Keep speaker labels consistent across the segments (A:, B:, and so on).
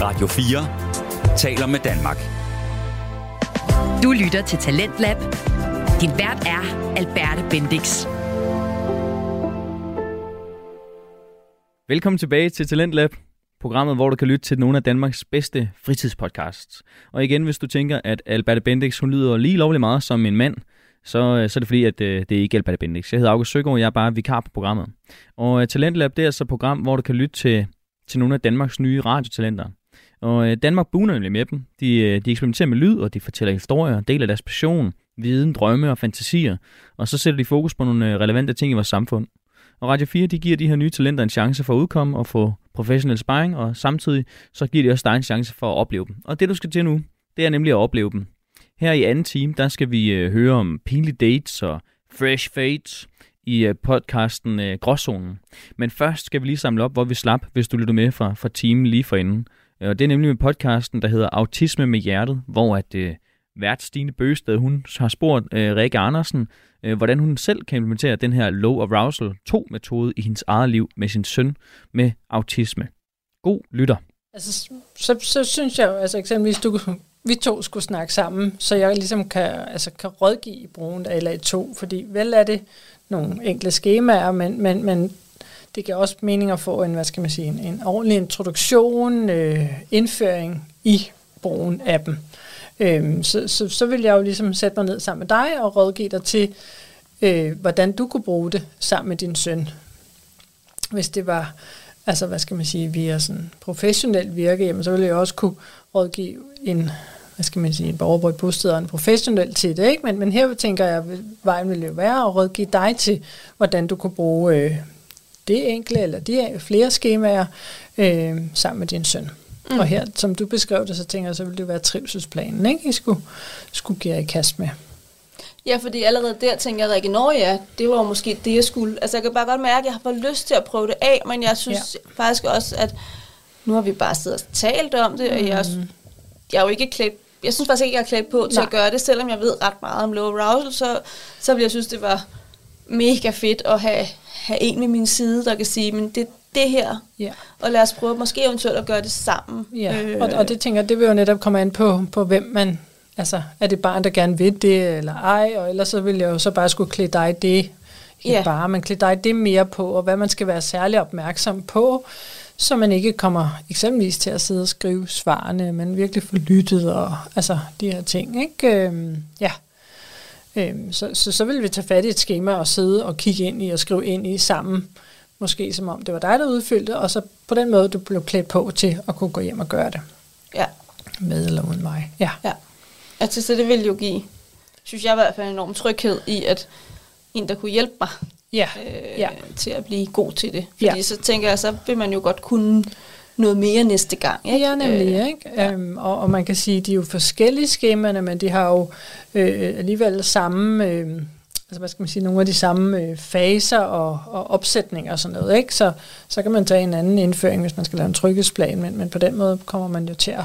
A: Radio 4 taler med Danmark.
B: Du lytter til Talentlab. Din vært er Alberte Bendix.
C: Velkommen tilbage til Talentlab, programmet, hvor du kan lytte til nogle af Danmarks bedste fritidspodcasts. Og igen, hvis du tænker, at Alberte Bendix, hun lyder lige lovlig meget som en mand, så, øh, så er det fordi, at øh, det er ikke Alberte Bendix. Jeg hedder August Søgaard, og jeg er bare vikar på programmet. Og uh, Talentlab, det er altså et program, hvor du kan lytte til, til nogle af Danmarks nye radiotalenter. Og øh, Danmark buner nemlig med dem. De, øh, de eksperimenterer med lyd, og de fortæller historier, deler deres passion, viden, drømme og fantasier. Og så sætter de fokus på nogle øh, relevante ting i vores samfund. Og Radio 4 de giver de her nye talenter en chance for at udkomme og få professionel sparring, og samtidig så giver de også dig en chance for at opleve dem. Og det du skal til nu, det er nemlig at opleve dem. Her i anden time, der skal vi øh, høre om pinlige dates og fresh fates i øh, podcasten øh, Gråzonen. Men først skal vi lige samle op, hvor vi slap, hvis du lytter med fra, fra timen lige forinden. Øh, og det er nemlig med podcasten, der hedder Autisme med hjertet, hvor at øh, vært Stine Bøsted, hun har spurgt øh, Rikke Andersen, øh, hvordan hun selv kan implementere den her low arousal 2-metode i hendes eget liv med sin søn med autisme. God lytter.
D: Altså, så, så synes jeg jo, altså eksempelvis, du, vi to skulle snakke sammen, så jeg ligesom kan, altså, kan rådgive i brugen af LA2, fordi vel er det nogle enkle skemaer, men, men, men det giver også mening at få en, hvad skal man sige, en, en ordentlig introduktion, øh, indføring i brugen af dem. Øhm, så, så, så vil jeg jo ligesom sætte mig ned sammen med dig og rådgive dig til, øh, hvordan du kunne bruge det sammen med din søn. Hvis det var, altså hvad skal man sige, via sådan professionelt virke, jamen, så ville jeg også kunne rådgive en, hvad skal man sige, en borger på et bosted og en professionel til det, ikke? Men, men her tænker jeg, at vejen ville jo være at rådgive dig til, hvordan du kunne bruge øh, det enkle eller de flere skemaer øh, sammen med din søn. Mm. Og her, som du beskrev det, så tænker jeg, så ville det være trivselsplanen, ikke? I skulle, skulle give jer i kast med.
E: Ja, fordi allerede der tænker jeg, Rikke, når ja, det var måske det, jeg skulle. Altså jeg kan bare godt mærke, at jeg har fået lyst til at prøve det af, men jeg synes ja. faktisk også, at nu har vi bare siddet og talt om det, mm. og jeg, jeg er jo ikke klædt jeg synes faktisk ikke, jeg er klædt på til Nej. at gøre det, selvom jeg ved ret meget om low arousal, så, så vil jeg synes, det var mega fedt at have, have en ved min side, der kan sige, men det, det her, ja. og lad os prøve måske eventuelt at gøre det sammen.
D: Ja. Øh. Og, og det tænker jeg, det vil jo netop komme an på, på hvem man, altså er det barn, der gerne vil det, eller ej, og ellers så vil jeg jo så bare skulle klæde dig det, ikke ja. bare, men klæde dig det mere på, og hvad man skal være særlig opmærksom på, så man ikke kommer eksempelvis til at sidde og skrive svarene, men virkelig får lyttet, og altså de her ting, ikke? Øhm, ja. Øhm, så, så, så vil vi tage fat i et schema og sidde og kigge ind i og skrive ind i sammen, måske som om det var dig, der udfyldte, og så på den måde, du blev klædt på til at kunne gå hjem og gøre det.
E: Ja.
D: Med eller uden mig. Ja.
E: ja. Altså, så det ville jo give, synes jeg i hvert fald, en enorm tryghed i, at en, der kunne hjælpe mig ja. Øh, ja. til at blive god til det. Fordi ja. så tænker jeg, så vil man jo godt kunne noget mere næste gang.
D: Ikke? Ja, nemlig. Øh, ikke? Ja. Øhm, og, og man kan sige, at de er jo forskellige skemaerne, men de har jo øh, alligevel samme... Øh, altså hvad skal man sige, nogle af de samme øh, faser og, og opsætninger og sådan noget, ikke? Så, så kan man tage en anden indføring, hvis man skal lave en tryggesplan, men, men på den måde kommer man jo til at,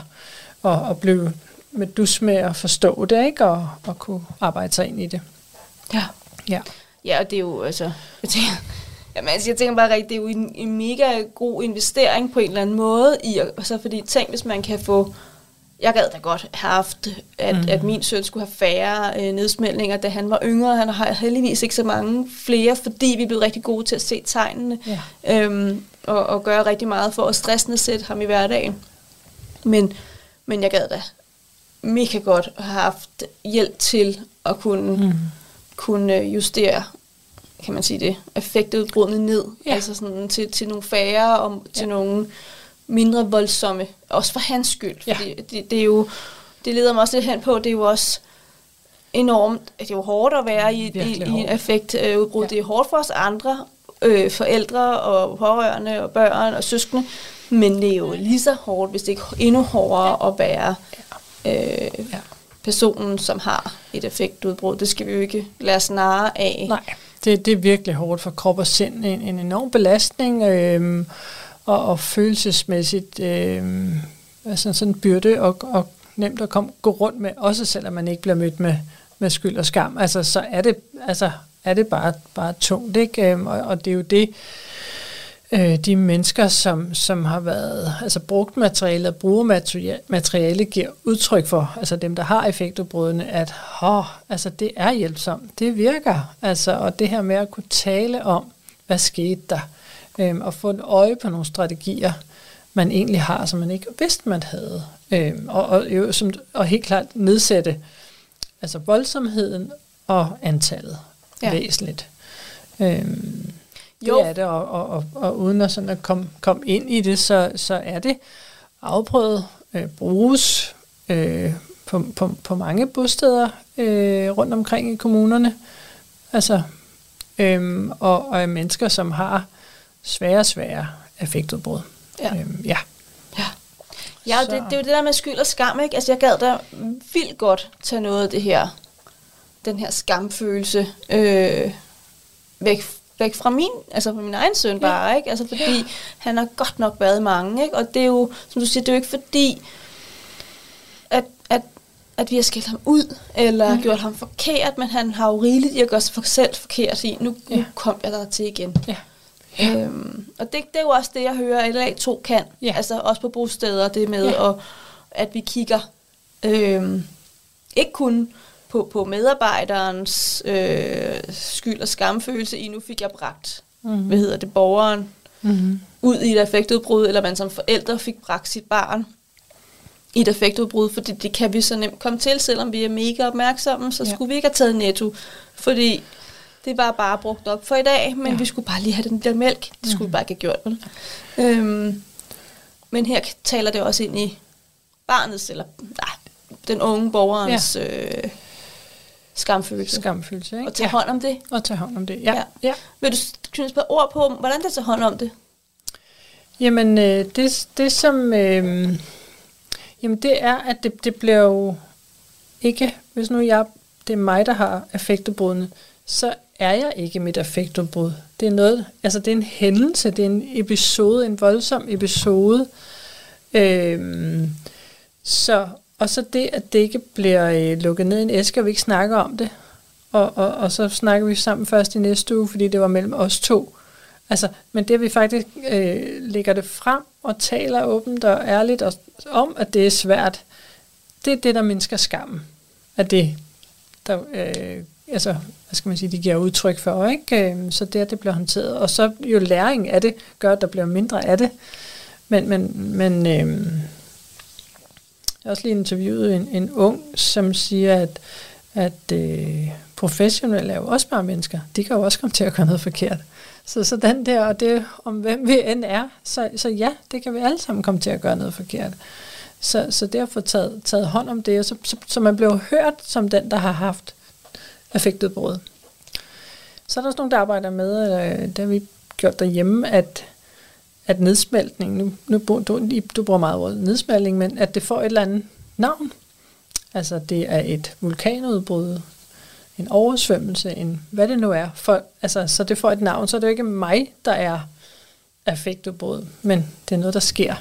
D: at, at blive med dus med at forstå det, ikke? Og, og kunne arbejde sig ind i det.
E: Ja.
D: Ja.
E: Ja, og det er jo, altså, jeg tænker, jamen, altså, jeg tænker bare rigtigt, det er jo en, en mega god investering på en eller anden måde, i, og så fordi, tænk, hvis man kan få jeg gad da godt have haft, at, mm. at min søn skulle have færre øh, nedsmeltninger, da han var yngre. Han har heldigvis ikke så mange flere, fordi vi er blevet rigtig gode til at se tegnene, ja. øhm, og, og gøre rigtig meget for at stressende sætte ham i hverdagen. Men, men jeg gad da mega godt have haft hjælp til at kunne, mm. kunne justere kan man sige det, effektudbrudene ned, ja. altså sådan til, til nogle færre og til ja. nogle mindre voldsomme, også for hans skyld. Ja. Fordi det, det, er jo, det leder mig også lidt hen på, det er jo også enormt, det er jo hårdt at være i, i, i en effektudbrud. Ja. Det er hårdt for os andre, øh, forældre og pårørende og børn og søskende, men det er jo lige så hårdt, hvis det ikke endnu hårdere at være øh, ja. personen, som har et effektudbrud. Det skal vi jo ikke lade os narre af.
D: Nej, det, det er virkelig hårdt for krop og sind. En, en enorm belastning. Øh, og, og følelsesmæssigt øh, altså sådan en byrde og, og nemt at komme, gå rundt med, også selvom man ikke bliver mødt med, med skyld og skam. Altså, så er det, altså, er det bare, bare tungt, ikke? Øhm, og, og det er jo det, øh, de mennesker, som, som har været, altså brugt materiale og bruger materiale, materiale, giver udtryk for, altså dem, der har effektudbrudene, at oh, altså det er hjælpsomt, det virker, altså, og det her med at kunne tale om, hvad skete der, øh, og få et øje på nogle strategier, man egentlig har, som man ikke vidste, man havde, øh, og, og, som, og helt klart nedsætte altså voldsomheden og antallet ja. væsentligt. Øhm, jo. Det er det, og, og, og, og uden at, sådan at komme kom ind i det, så, så er det afprøvet, øh, bruges øh, på, på, på mange bosteder øh, rundt omkring i kommunerne. Altså, øh, og, og mennesker, som har svære, svære effektudbrud.
E: Ja. Øhm, ja. ja. Ja, det, det er jo det der med skyld og skam, ikke? Altså, jeg gad da vildt godt tage noget af det her, den her skamfølelse øh, væk væk fra min, altså fra min egen søn bare, ja. ikke? Altså fordi ja. han har godt nok været mange, ikke? Og det er jo, som du siger, det er jo ikke fordi, at, at, at vi har skilt ham ud, eller mm. gjort ham forkert, men han har jo rigeligt i at gøre sig selv forkert i, nu, ja. nu kom jeg der til igen. Ja. Ja. Øhm, og det, det er jo også det, jeg hører, at LA2 kan. Ja. Altså også på bosteder, det med, ja. at, at vi kigger øhm, ikke kun på, på medarbejderens øh, skyld og skamfølelse i, nu fik jeg bragt, mm-hmm. hvad hedder det, borgeren mm-hmm. ud i et affektudbrud, eller man som forældre fik bragt sit barn i et affektudbrud, fordi det kan vi så nemt komme til, selvom vi er mega opmærksomme, så ja. skulle vi ikke have taget netto, fordi det var bare brugt op for i dag, men ja. vi skulle bare lige have den der mælk. Det skulle mm. vi bare ikke have gjort. Vel? Øhm, men her taler det også ind i barnets, eller nej, den unge borgerens ja. øh, skamfølelse.
D: Skamfølelse, ikke?
E: Og tage ja. hånd om det.
D: Og tage hånd om det, ja. ja.
E: ja. Vil du knytte et ord på, hvordan det tager hånd om det?
D: Jamen, øh, det, det som... Øh, jamen, det er, at det, det bliver jo ikke... Hvis nu jeg, det er mig, der har affektudbrudene, så er jeg ikke mit affektudbrud. Det er noget... Altså, det er en hændelse, det er en episode, en voldsom episode. Øh, så og så det, at det ikke bliver øh, lukket ned i en æske, og vi ikke snakker om det. Og, og, og så snakker vi sammen først i næste uge, fordi det var mellem os to. Altså, men det, at vi faktisk øh, lægger det frem og taler åbent og ærligt og, om, at det er svært, det er det, der mindsker skammen. At det, der, øh, altså, hvad skal man sige, de giver udtryk for, ikke? Øh, så det, at det bliver håndteret. Og så jo læring af det, gør, at der bliver mindre af det. Men, men, men øh, jeg har også lige interviewet en, en ung, som siger, at, at øh, professionelle er jo også bare mennesker. De kan jo også komme til at gøre noget forkert. Så, så den der, og det om hvem vi end er, så, så ja, det kan vi alle sammen komme til at gøre noget forkert. Så, så derfor taget, taget hånd om det, og så, så, så man bliver hørt som den, der har haft affektet brud. Så er der også nogen, der arbejder med, øh, det har vi gjort derhjemme, at at nedsmeltning, nu, nu du, du bruger meget ordet nedsmeltning, men at det får et eller andet navn. Altså det er et vulkanudbrud, en oversvømmelse, en hvad det nu er. For, altså, så det får et navn, så er det jo ikke mig, der er affektudbrud, men det er noget, der sker.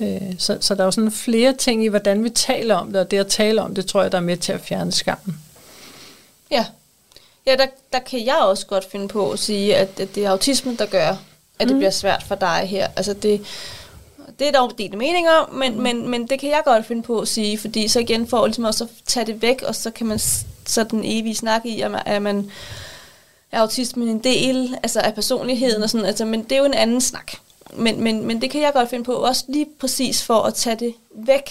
D: Øh, så, så der er jo sådan flere ting i, hvordan vi taler om det, og det at tale om det, tror jeg, der er med til at fjerne skammen.
E: Ja, ja der, der kan jeg også godt finde på at sige, at, at det er autismen, der gør, at det mm. bliver svært for dig her. Altså det, det er dog dine meninger, men, mm. men, men det kan jeg godt finde på at sige, fordi så igen får ligesom også at tage det væk, og så kan man så den evige snak i, at man, at man er autismen en del altså af personligheden og sådan, altså, men det er jo en anden snak. Men, men, men det kan jeg godt finde på, også lige præcis for at tage det væk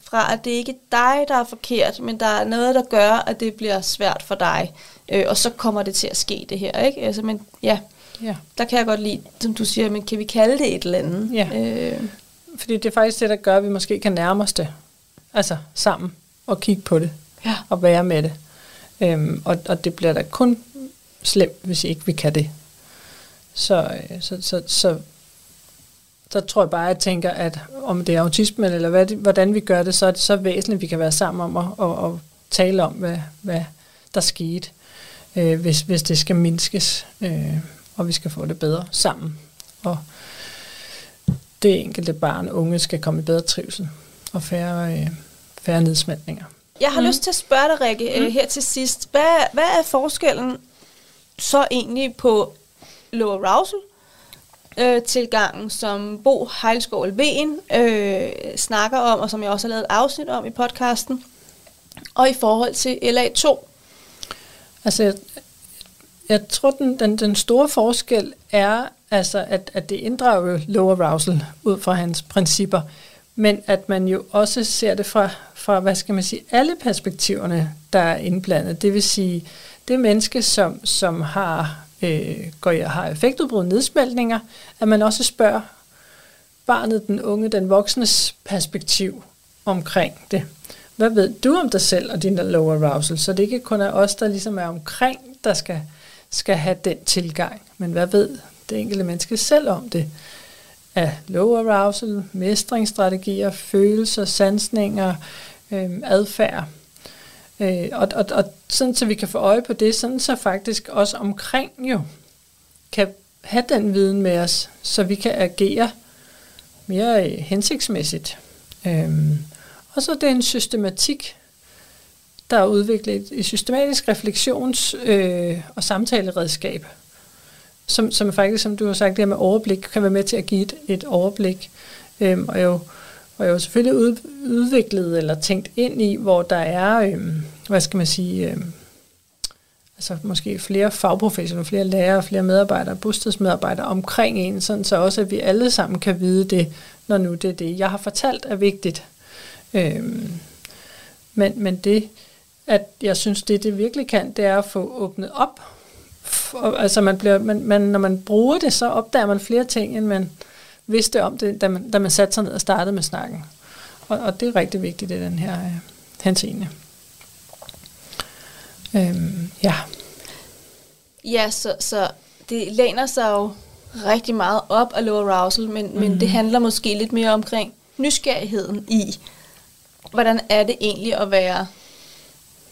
E: fra, at det ikke er dig, der er forkert, men der er noget, der gør, at det bliver svært for dig. Øh, og så kommer det til at ske, det her. Ikke? Altså, men ja, Ja. Der kan jeg godt lide, som du siger, men kan vi kalde det et eller andet?
D: Ja. Øh. Fordi det er faktisk det, der gør, at vi måske kan nærme os det. Altså sammen og kigge på det. Ja. Og være med det. Øhm, og, og det bliver da kun slemt, hvis ikke vi kan det. Så, øh, så, så, så, så tror jeg bare, at jeg tænker, at om det er autisme, eller hvad hvordan vi gør det, så er det så væsentligt, at vi kan være sammen om at, og, og tale om, hvad, hvad der skete, øh, hvis, hvis det skal mindskes. Øh, og vi skal få det bedre sammen. Og det enkelte barn og unge skal komme i bedre trivsel og færre, øh, færre nedsmeltninger.
E: Jeg har mm. lyst til at spørge dig, Rikke, øh, mm. her til sidst. Hvad, hvad er forskellen så egentlig på low arousal øh, tilgangen, som Bo Heilskov Elven øh, snakker om, og som jeg også har lavet et afsnit om i podcasten, og i forhold til LA2.
D: Altså, jeg, tror, den, den, den store forskel er, altså, at, at det inddrager jo low arousal ud fra hans principper, men at man jo også ser det fra, fra hvad skal man sige, alle perspektiverne, der er indblandet. Det vil sige, det menneske, som, som har, øh, går, har effektudbrud, nedsmeltninger, at man også spørger barnet, den unge, den voksnes perspektiv omkring det. Hvad ved du om dig selv og din low arousal? Så det ikke kun er os, der ligesom er omkring, der skal, skal have den tilgang. Men hvad ved det enkelte menneske selv om det? Af low arousal, mestringsstrategier, følelser, sansninger, øh, adfærd. Øh, og, og, og sådan så vi kan få øje på det, sådan så faktisk også omkring jo kan have den viden med os, så vi kan agere mere øh, hensigtsmæssigt. Øh, og så er det en systematik, der er udviklet et systematisk refleksions- øh, og samtaleredskab, som, som faktisk, som du har sagt, det her med overblik, kan være med til at give et, et overblik. Øhm, og jo, og jo selvfølgelig ud, udviklet eller tænkt ind i, hvor der er, øhm, hvad skal man sige, øhm, altså måske flere fagprofessionelle, flere lærere, flere medarbejdere, bostedsmedarbejdere omkring en, sådan så også, at vi alle sammen kan vide det, når nu det er det, jeg har fortalt, er vigtigt. Øhm, men, men det, at jeg synes, det det virkelig kan, det er at få åbnet op. For, altså man bliver, man, man, når man bruger det, så opdager man flere ting, end man vidste om det, da man, da man satte sig ned og startede med snakken. Og, og det er rigtig vigtigt i den her øh, henseende. Øhm, ja.
E: Ja, så, så det læner sig jo rigtig meget op af low arousal, men, mm-hmm. men det
D: Mhm.
E: handler måske lidt mere omkring nysgerrigheden i, hvordan er det egentlig at være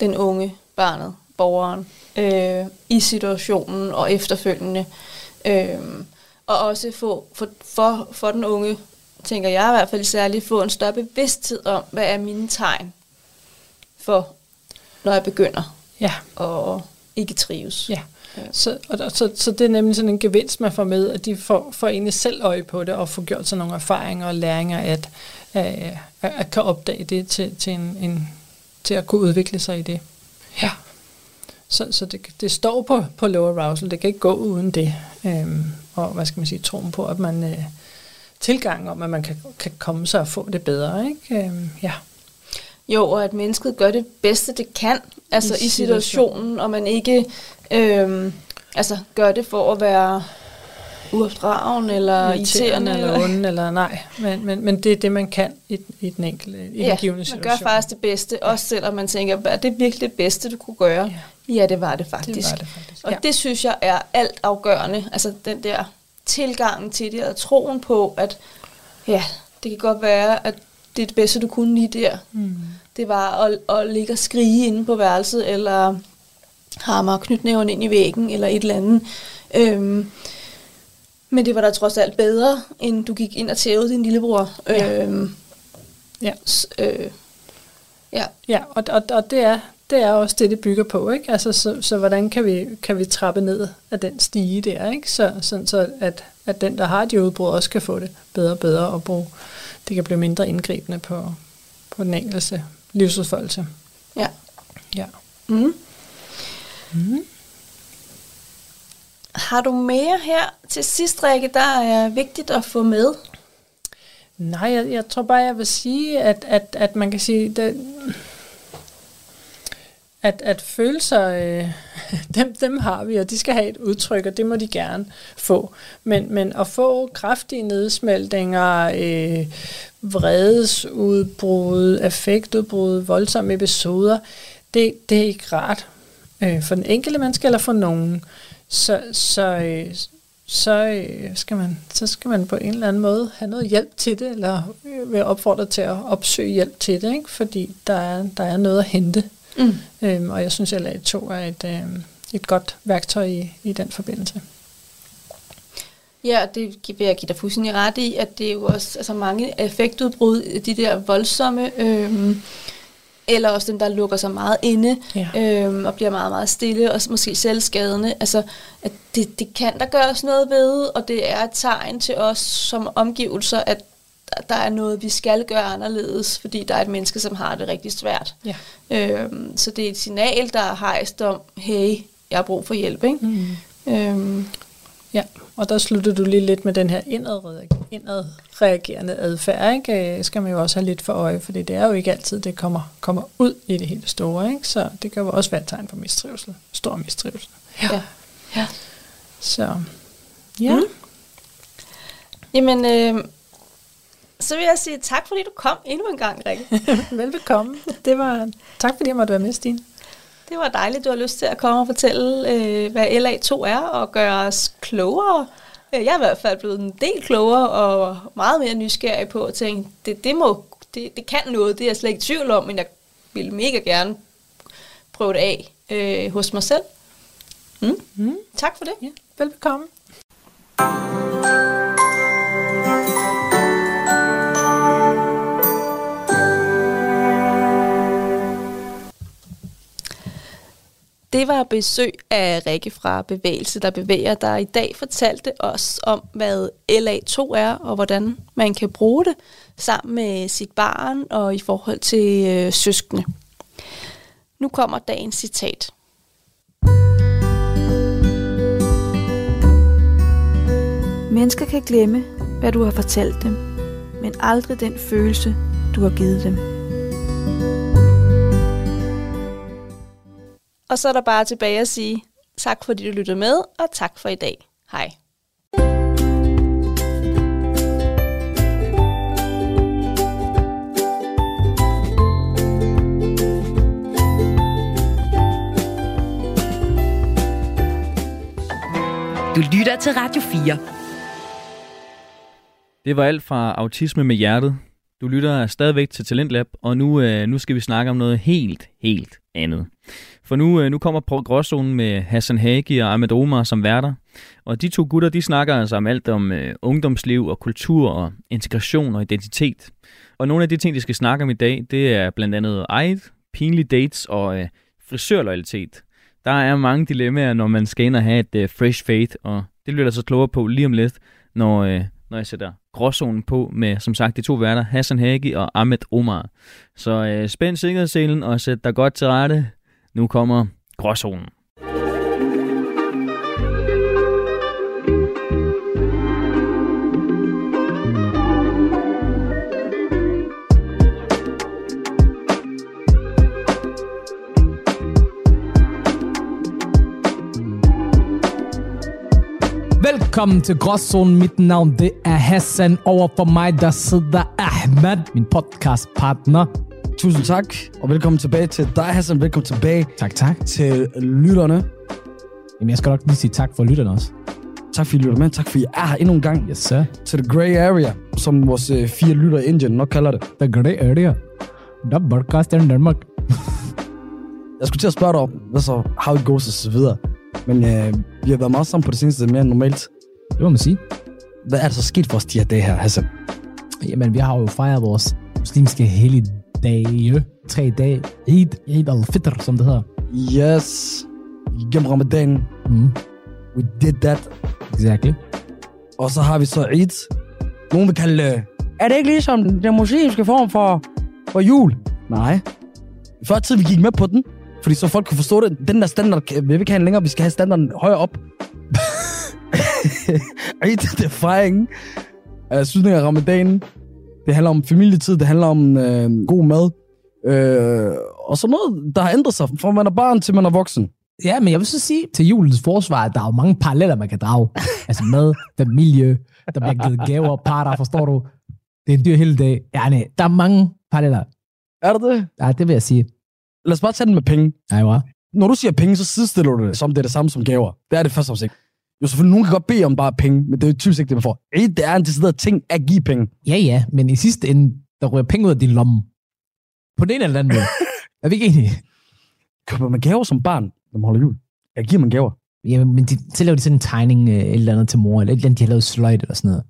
E: den unge, barnet, borgeren, øh, i situationen og efterfølgende. Øh, og også få, for, for, for den unge, tænker jeg i hvert fald særligt, få en større bevidsthed om, hvad er mine tegn for, når jeg begynder
D: Ja.
E: at ikke trives.
D: Ja. Så, og, og, så, så det er nemlig sådan en gevinst, man får med, at de får, får egentlig selv øje på det, og får gjort sig nogle erfaringer og læringer, at, at, at, at kan opdage det til, til, en, en, til at kunne udvikle sig i det. Ja. Så, så det, det står på, på low arousal, det kan ikke gå uden det. Øhm, og hvad skal man sige, troen på, at man øh, tilgang om, at man kan, kan komme sig og få det bedre. Ikke? Øhm, ja.
E: Jo, og at mennesket gør det bedste, det kan, altså
D: I
E: i, situationen, og man ikke øhm, altså, gør det for at være uopdragen eller irriterende.
D: eller onde, eller nej. Men, men, men det er det, man kan i, i den enkelte i
E: ja,
D: den givende
E: man
D: situation.
E: gør faktisk det bedste, også selvom man tænker, er det virkelig det bedste, du kunne gøre?
D: Ja.
E: Ja, det var det faktisk.
D: Det var det faktisk.
E: Og
D: ja.
E: det synes jeg er alt afgørende, altså den der tilgangen til det, og troen på, at ja, det kan godt være, at det er det bedste, du kunne lige der.
D: Mm.
E: Det var at, at ligge og skrige inde på værelset, eller hammer knytnæven ind i væggen, eller et eller andet. Øhm, men det var da trods alt bedre, end du gik ind og tævede din lillebror.
D: Ja.
E: Øhm,
D: Ja.
E: s- øh, ja.
D: Ja, og, og, og det, er, det er også det, det bygger på. Ikke? Altså, så, så hvordan kan vi, kan vi trappe ned af den stige der, ikke? Så, sådan, så at, at den, der har de udbrud, også kan få det bedre og bedre og bruge. Det kan blive mindre indgribende på, på den enkelte livsudfoldelse.
E: ja.
D: Ja.
E: Mm.
D: Mm.
E: Har du mere her til sidst, Rikke, der er vigtigt at få med?
D: Nej, jeg, jeg tror bare, jeg vil sige, at, at, at man kan sige, det, at, at følelser, øh, dem, dem har vi, og de skal have et udtryk, og det må de gerne få. Men, men at få kraftige nedsmeltninger, øh, vredesudbrud, affektudbrud, voldsomme episoder, det, det er ikke rart øh, for den enkelte menneske eller for nogen. Så, så, øh, så, øh, skal man, så skal man på en eller anden måde have noget hjælp til det, eller øh, være opfordret til at opsøge hjælp til det, ikke? fordi der er, der er noget at hente.
E: Mm.
D: Øhm, og jeg synes, at LA2 er et, øh, et godt værktøj i, i den forbindelse.
E: Ja, og det vil jeg give dig fuldstændig ret i, at det er jo også altså mange effektudbrud, de der voldsomme øhm, eller også dem, der lukker sig meget inde,
D: Ja.
E: øhm, og bliver meget, meget stille, og måske selvskadende. Altså, at det, det kan der gøres noget ved, og det er et tegn til os som omgivelser, at der- er noget, vi skal gøre anderledes, fordi der er et menneske, som har det rigtig svært.
D: Ja.
E: Øhm, så det er et signal, der er hejst om, hey, jeg har brug for hjælp. Ikke?
D: Mm.
E: Øhm,
D: Ja, og der slutter du lige lidt med den her indadreagerende, adfærd, ikke? Øh, skal man jo også have lidt for øje, fordi det er jo ikke altid, det kommer, kommer ud i det hele store, ikke? Så det kan jo også være et tegn på mistrivsel, stor mistrivsel.
E: ja. ja.
D: Så ja,
E: Mm. Jamen, øh, så vil jeg sige tak, fordi du kom endnu en gang, Rikke.
D: velbekomme. Det var, tak fordi jeg måtte være med, Stine.
E: Det var dejligt, du har lyst til at komme og fortælle, øh, hvad LA2 er, og gøre os klogere. Øh, Jeg er i hvert fald blevet en del klogere, og meget mere nysgerrig på at tænke, det, det, må, det, det kan noget, det er jeg slet ikke i tvivl om, men jeg vil mega gerne prøve det af øh, hos mig selv. Mm.
D: Mm.
E: Tak for det.
D: Ja, velbekomme.
E: Det var besøg af Rikke fra Bevægelse, der bevæger, der i dag fortalte os om, hvad LA2 er, og hvordan man kan bruge det sammen med sit barn og i forhold til øh, søskende. Nu kommer dagens citat.
F: Mennesker kan glemme, hvad du har fortalt dem, men aldrig den følelse, du har givet dem.
E: Og så er der bare tilbage at sige tak, fordi du lyttede med, og tak for i dag. Hej.
B: Du lytter til Radio 4.
C: Det var alt fra Autisme med Hjertet. Du lytter stadigvæk til Talentlab, og nu, øh, nu skal vi snakke om noget helt, helt andet. For nu, øh, nu kommer på gråzonen med Hassan Hagi og Ahmed Omar som værter. Og de to gutter, de snakker altså om alt om øh, ungdomsliv og kultur og integration og identitet. Og nogle af de ting, de skal snakke om i dag, det er blandt andet eget, pinlige dates og øh, frisørloyalitet. Der er mange dilemmaer, når man skal ind og have et øh, fresh fade, og det bliver der så klogere på lige om lidt, når, øh, når jeg sætter gråzonen på med, som sagt, de to værter, Hassan Hagi og Ahmed Omar. Så øh, spænd sikkerhedsselen og sæt dig godt til rette. Nu kommer gråzonen.
G: Velkommen til Gråzonen. Mit navn det er Hassan. Over for mig der sidder Ahmed, min podcastpartner.
H: Tusind tak, og velkommen tilbage til dig, Hassan. Velkommen tilbage
G: Tak, tak.
H: til lytterne.
G: Jamen, jeg skal nok lige sige tak for lytterne også.
H: Tak fordi I lytter med. Tak fordi I er her endnu en gang
G: Yes, sir.
H: til The Grey Area, som vores øh, fire lytter i Indien nok kalder det.
G: The Grey Area. Der er podcast i Danmark.
H: Jeg skulle til at spørge dig om, hvad så, how it goes og så videre. Men øh, vi har været meget sammen på det seneste, mere end normalt.
G: Det må man sige.
H: Hvad er der så sket for os de her dage her, Hassan?
G: Jamen, vi har jo fejret vores muslimske helligdage. Tre dage. Eid, Eid al-Fitr, som det hedder.
H: Yes, gennem ramadan,
G: Mm,
H: we did that.
G: exactly.
H: Og så har vi så Eid. Nogen vil kalde er det ikke ligesom den muslimske form for, for jul? Nej. Før tid vi gik med på den, fordi så folk kunne forstå det. Den der standard, vi vil ikke have den længere, vi skal have standarden højere op. Eid, det er fejringen. Uh, slutningen af ramadanen. Det handler om familietid, det handler om øh, god mad. Øh, og så noget, der har ændret sig, fra man er barn til man er voksen.
G: Ja, men jeg vil så sige til julens forsvar, at der er jo mange paralleller, man kan drage. altså mad, familie, der bliver givet gaver, parter, forstår du? Det er en dyr hele dag. Ja, nej, der er mange paralleller.
H: Er det det?
G: Ja, det vil jeg sige.
H: Lad os bare tage den med penge.
G: Nej, hva?
H: når du siger penge, så sidestiller du det, som det er det samme som gaver. Det er det først og ikke. Jo, selvfølgelig, nogen kan godt bede om bare penge, men det er jo typisk ikke det, man får. Ej, det er en decideret ting at give penge.
G: Ja, ja, men i sidste ende, der ryger penge ud af din lomme. På den ene eller anden måde. Er vi ikke enige?
H: Køber man gaver som barn, når man holder jul? Jeg giver man gaver.
G: Ja, men de, så laver de sådan en tegning, øh, et eller andet til mor, eller et eller andet, de har lavet sløjt eller sådan noget.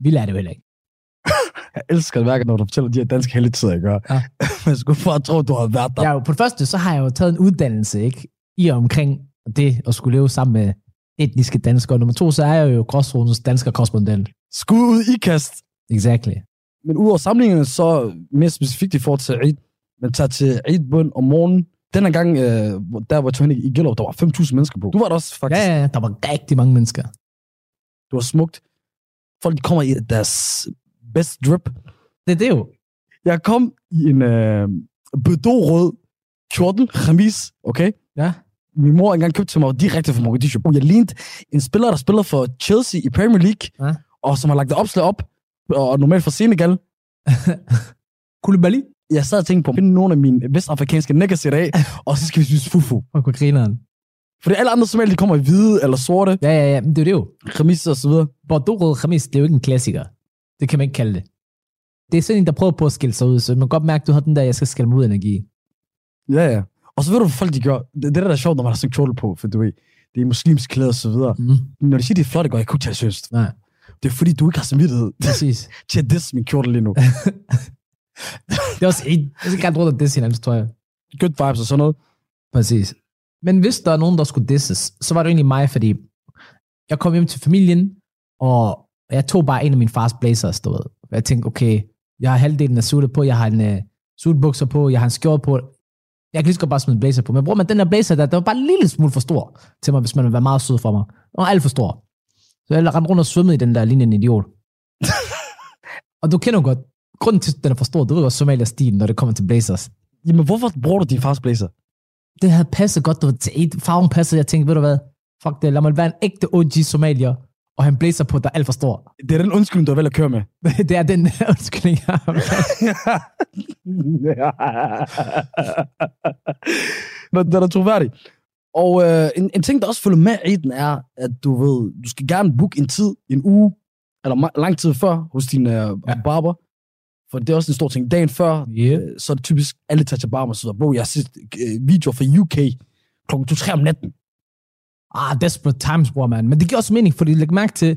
G: Vi lærer det jo heller ikke.
H: Jeg elsker det værket, når du fortæller de her danske heldigtider, jeg gør.
G: Ja.
H: Man skulle bare tro, du har været der.
G: Er jo, på det første, så har jeg jo taget en uddannelse, ikke? I og omkring det at skulle leve sammen med etniske danskere. Nummer to, så er jeg jo gråzonens dansker korrespondent.
H: Skud ud i kast.
G: Exactly.
H: Men udover samlingerne, så mere specifikt i forhold til Eid, man tager til Eid-bøn om morgenen. Den her gang, øh, hvor- der var hen i Gellerup, der var 5.000 mennesker, bro. Du var der også, faktisk.
G: Ja, ja, der var rigtig mange mennesker.
H: Det var smukt. Folk de kommer i deres best drip.
G: Det er det jo.
H: Jeg kom i en øh, bedorød kjortel, khamis, okay?
G: Ja.
H: Min mor engang købte til mig direkte fra Mogadishu. Jeg lignede en spiller, der spiller for Chelsea i Premier League,
G: Ja.
H: og som har lagt det opslag op, og normalt fra Senegal.
G: Koulibaly.
H: Jeg sad og tænkte på at finde nogle af mine vestafrikanske i dag, og så skal vi spise fufu.
G: Og på grineren.
H: Fordi alle andre som de kommer i hvide eller sorte,
G: Ja, ja, ja, men det er det jo.
H: khamis og så videre.
G: Bordeaux Khamis, det er jo ikke en klassiker. Det kan man ikke kalde det. Det er sådan en, der prøver på at skille sig ud, så man kan godt mærke, at du har den der, jeg skal skille mig ud energi.
H: Ja, ja. Og så ved du, hvad folk de gør. Det, det der, der er sjovt, når man har sådan kjole på, for du ved, det er muslimsk klæder og så videre.
G: Mm.
H: Når de siger, det er flot, det går jeg kunne tage det seriøst.
G: Nej,
H: Det er fordi, du ikke har samvittighed
G: præcis.
H: til at disse min kjortel lige nu.
G: det er også en, jeg skal gerne rundt og disse hinandens trøje.
H: Good vibes og sådan noget.
G: Præcis. Men hvis der er nogen, der skulle disses, så var det egentlig mig, fordi jeg kom hjem til familien, og jeg tog bare en af min fars blazers, du ved. Jeg tænkte, okay, jeg har halvdelen af suitet på, jeg har en uh, suitbukser på, jeg har en skjort på. Jeg kan lige så godt bare smide en blazer på. Men bror, men den der blazer der, den var bare en lille smule for stor til mig, hvis man vil være meget sød for mig. Den var alt for stor. Så jeg rendte rundt og svømmede i den der lignende idiot. og du kender godt, grunden til, at den er for stor, du ved godt Somalia-stilen, når det kommer til blazers.
H: Jamen, hvorfor bruger du din fars blazer?
G: det havde passet godt, du ved, farven passede, jeg tænkte, ved du hvad, fuck det, lad mig være en ægte OG somalier, og han blazer på, der er alt for stor.
H: Det er den undskyldning, du har vel at køre med.
G: det er den undskyldning, jeg har.
H: Nå, den er troværdig. Og øh, en, en ting, der også følger med i den, er, at du ved, du skal gerne booke en tid, en uge, eller lang tid før, hos din øh, ja. barber. For det er også en stor ting. Dagen før,
G: Yeah.
H: øh, så er det typisk, alle tager til barber så videre. Bro, jeg har set øh, videoer fra UK klokken 2-3 om natten.
G: Ah, desperate times, bror, man. Men det giver også mening, fordi læg mærke til,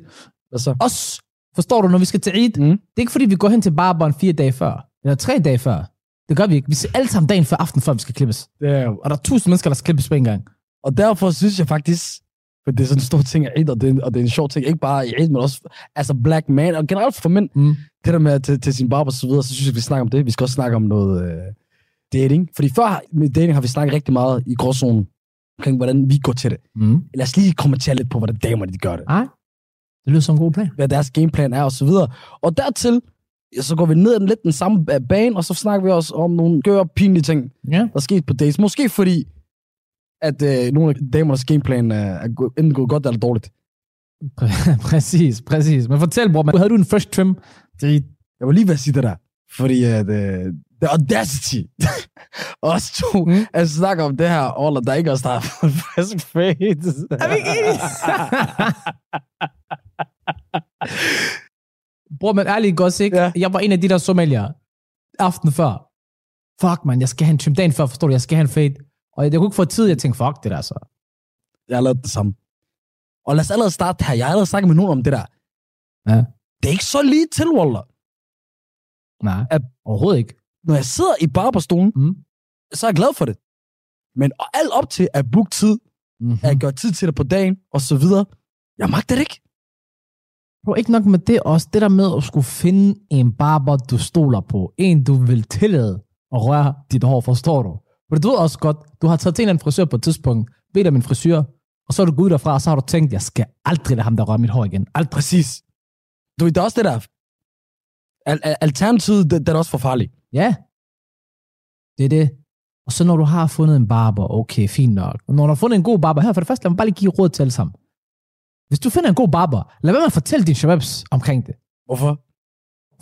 H: Hvad så?
G: os, forstår du, når vi skal til Eid,
H: Mm.
G: det er ikke fordi, vi går hen til barberen fire dage før, eller tre dage før. Det gør vi ikke. Vi ser alle sammen dagen før aften, før vi skal klippes.
H: Er,
G: Og der er tusind mennesker, der skal klippes på en gang.
H: Og derfor synes jeg faktisk, for det er sådan en stor ting af Eid, og det, er, og det er en sjov ting, ikke bare i Eid, men også altså black man, og generelt for mænd,
G: Mm.
H: det der med at til, til sin barber og så videre, så synes jeg, vi snakker om det. Vi skal også snakke om noget øh, dating. Fordi før med dating har vi snakket rigtig meget i gråzonen omkring, hvordan vi går til det.
G: Mm.
H: Lad os lige kommentere lidt på, hvordan damerne de gør det.
G: Ej, det lyder som en god plan.
H: Hvad deres gameplan er og så videre. Og dertil, så går vi ned ad den lidt den samme ba- bane, og så snakker vi også om nogle gør pinlige ting,
G: Ja.
H: der er sket på dates. Måske fordi, at øh, nogle af damernes gameplan er, er enten gået godt eller dårligt.
G: Præ- præcis, præcis. Men fortæl, bror, man, havde du en fresh trim? Det,
H: Jeg var lige ved at sige det der. Fordi at, øh, the audacity, os to,
G: Mm.
H: at snakke om det her, og der ikke også der er frisk fade.
G: Er vi ikke enige? Bror, men ærligt godt, ikke?
H: Ja.
G: Jeg var en af de der somalier aften før. Fuck, man, jeg skal have en trim dagen før, forstår du? Jeg skal have en fade. Og jeg, jeg kunne ikke få tid, jeg tænkte, fuck det der så.
H: Jeg har lavet det samme. Og lad os allerede starte her. Jeg har allerede snakket med nogen om det der.
G: Ja.
H: Det er ikke så lige til, Waller.
G: Nej,
H: At-
G: overhovedet ikke.
H: Når jeg sidder i barberstolen,
G: Mm.
H: så er jeg glad for det. Men alt op til at booke tid,
G: Mm-hmm.
H: at gøre tid til det på dagen, og så videre. Jeg magter det ikke.
G: Bro, ikke nok med det også. Det der med at skulle finde en barber, du stoler på. En, du vil tillade at røre dit hår, forstår du? For du ved også godt, du har taget til en eller anden frisør på et tidspunkt, bedt om en frisør, og så er du gået derfra, og så har du tænkt, jeg skal aldrig lade ham der røre mit hår igen. Aldrig.
H: Præcis. Du ved, der er også det der. Al- al- alternativet, det, det er også for farligt.
G: Ja. Det er det. Og så når du har fundet en barber, okay, fint nok. Og når du har fundet en god barber, her for det første, lad mig bare lige give råd til alle sammen. Hvis du finder en god barber, lad være med at fortælle dine shababs omkring det.
H: Hvorfor?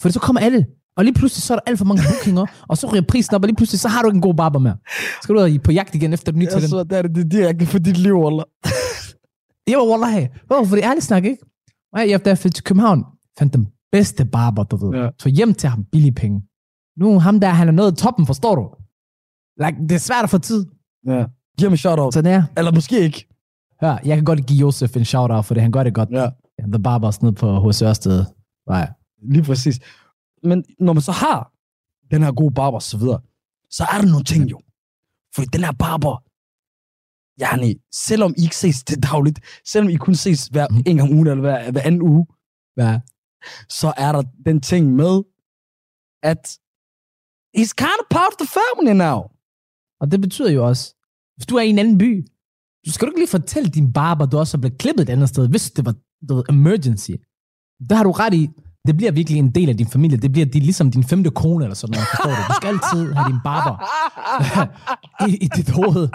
G: For så kommer alle. Og lige pludselig så er der alt for mange bookinger, og så ryger prisen op, og lige pludselig så har du ikke en god barber mere. Så skal du ud på jagt igen efter den nye talent.
H: så, det er det, det er direkte for dit liv.
G: Jeg var wallahi. Hvorfor? For det er ærligt snak, ikke? Og jeg, da jeg flyttede til København, fandt den bedste barber, du ved.
H: Ja.
G: Ja. Tog hjem til ham billige penge. Nu ham der, han er nået toppen, forstår du? Like, det er svært at få tid.
H: Ja. Giv ham en shout-out.
G: Så det er.
H: Eller måske ikke.
G: Ja, jeg kan godt give Josef en shout-out, for det han gør det godt.
H: Ja.
G: The Barbers nede på H.C. Ørsted. Nej.
H: Lige præcis. men når man så har den her gode barber og så videre, så er der nogle ting jo. Fordi den her barber, yani, selvom I ikke ses til dagligt, selvom I kun ses hver
G: Mhm.
H: en gang ugen eller hver, hver anden uge,
G: Ja.
H: så er der den ting med, at he's kind of part of the family now.
G: Og det betyder jo også, hvis du er i en anden by, du skal du ikke lige fortælle din barber, du også er blevet klippet et andet sted, hvis det var du ved, emergency. Der har du ret i, det bliver virkelig en del af din familie. Det bliver de, ligesom din femte kone eller sådan noget, forstår du? Du skal altid have din barber i, i dit hoved.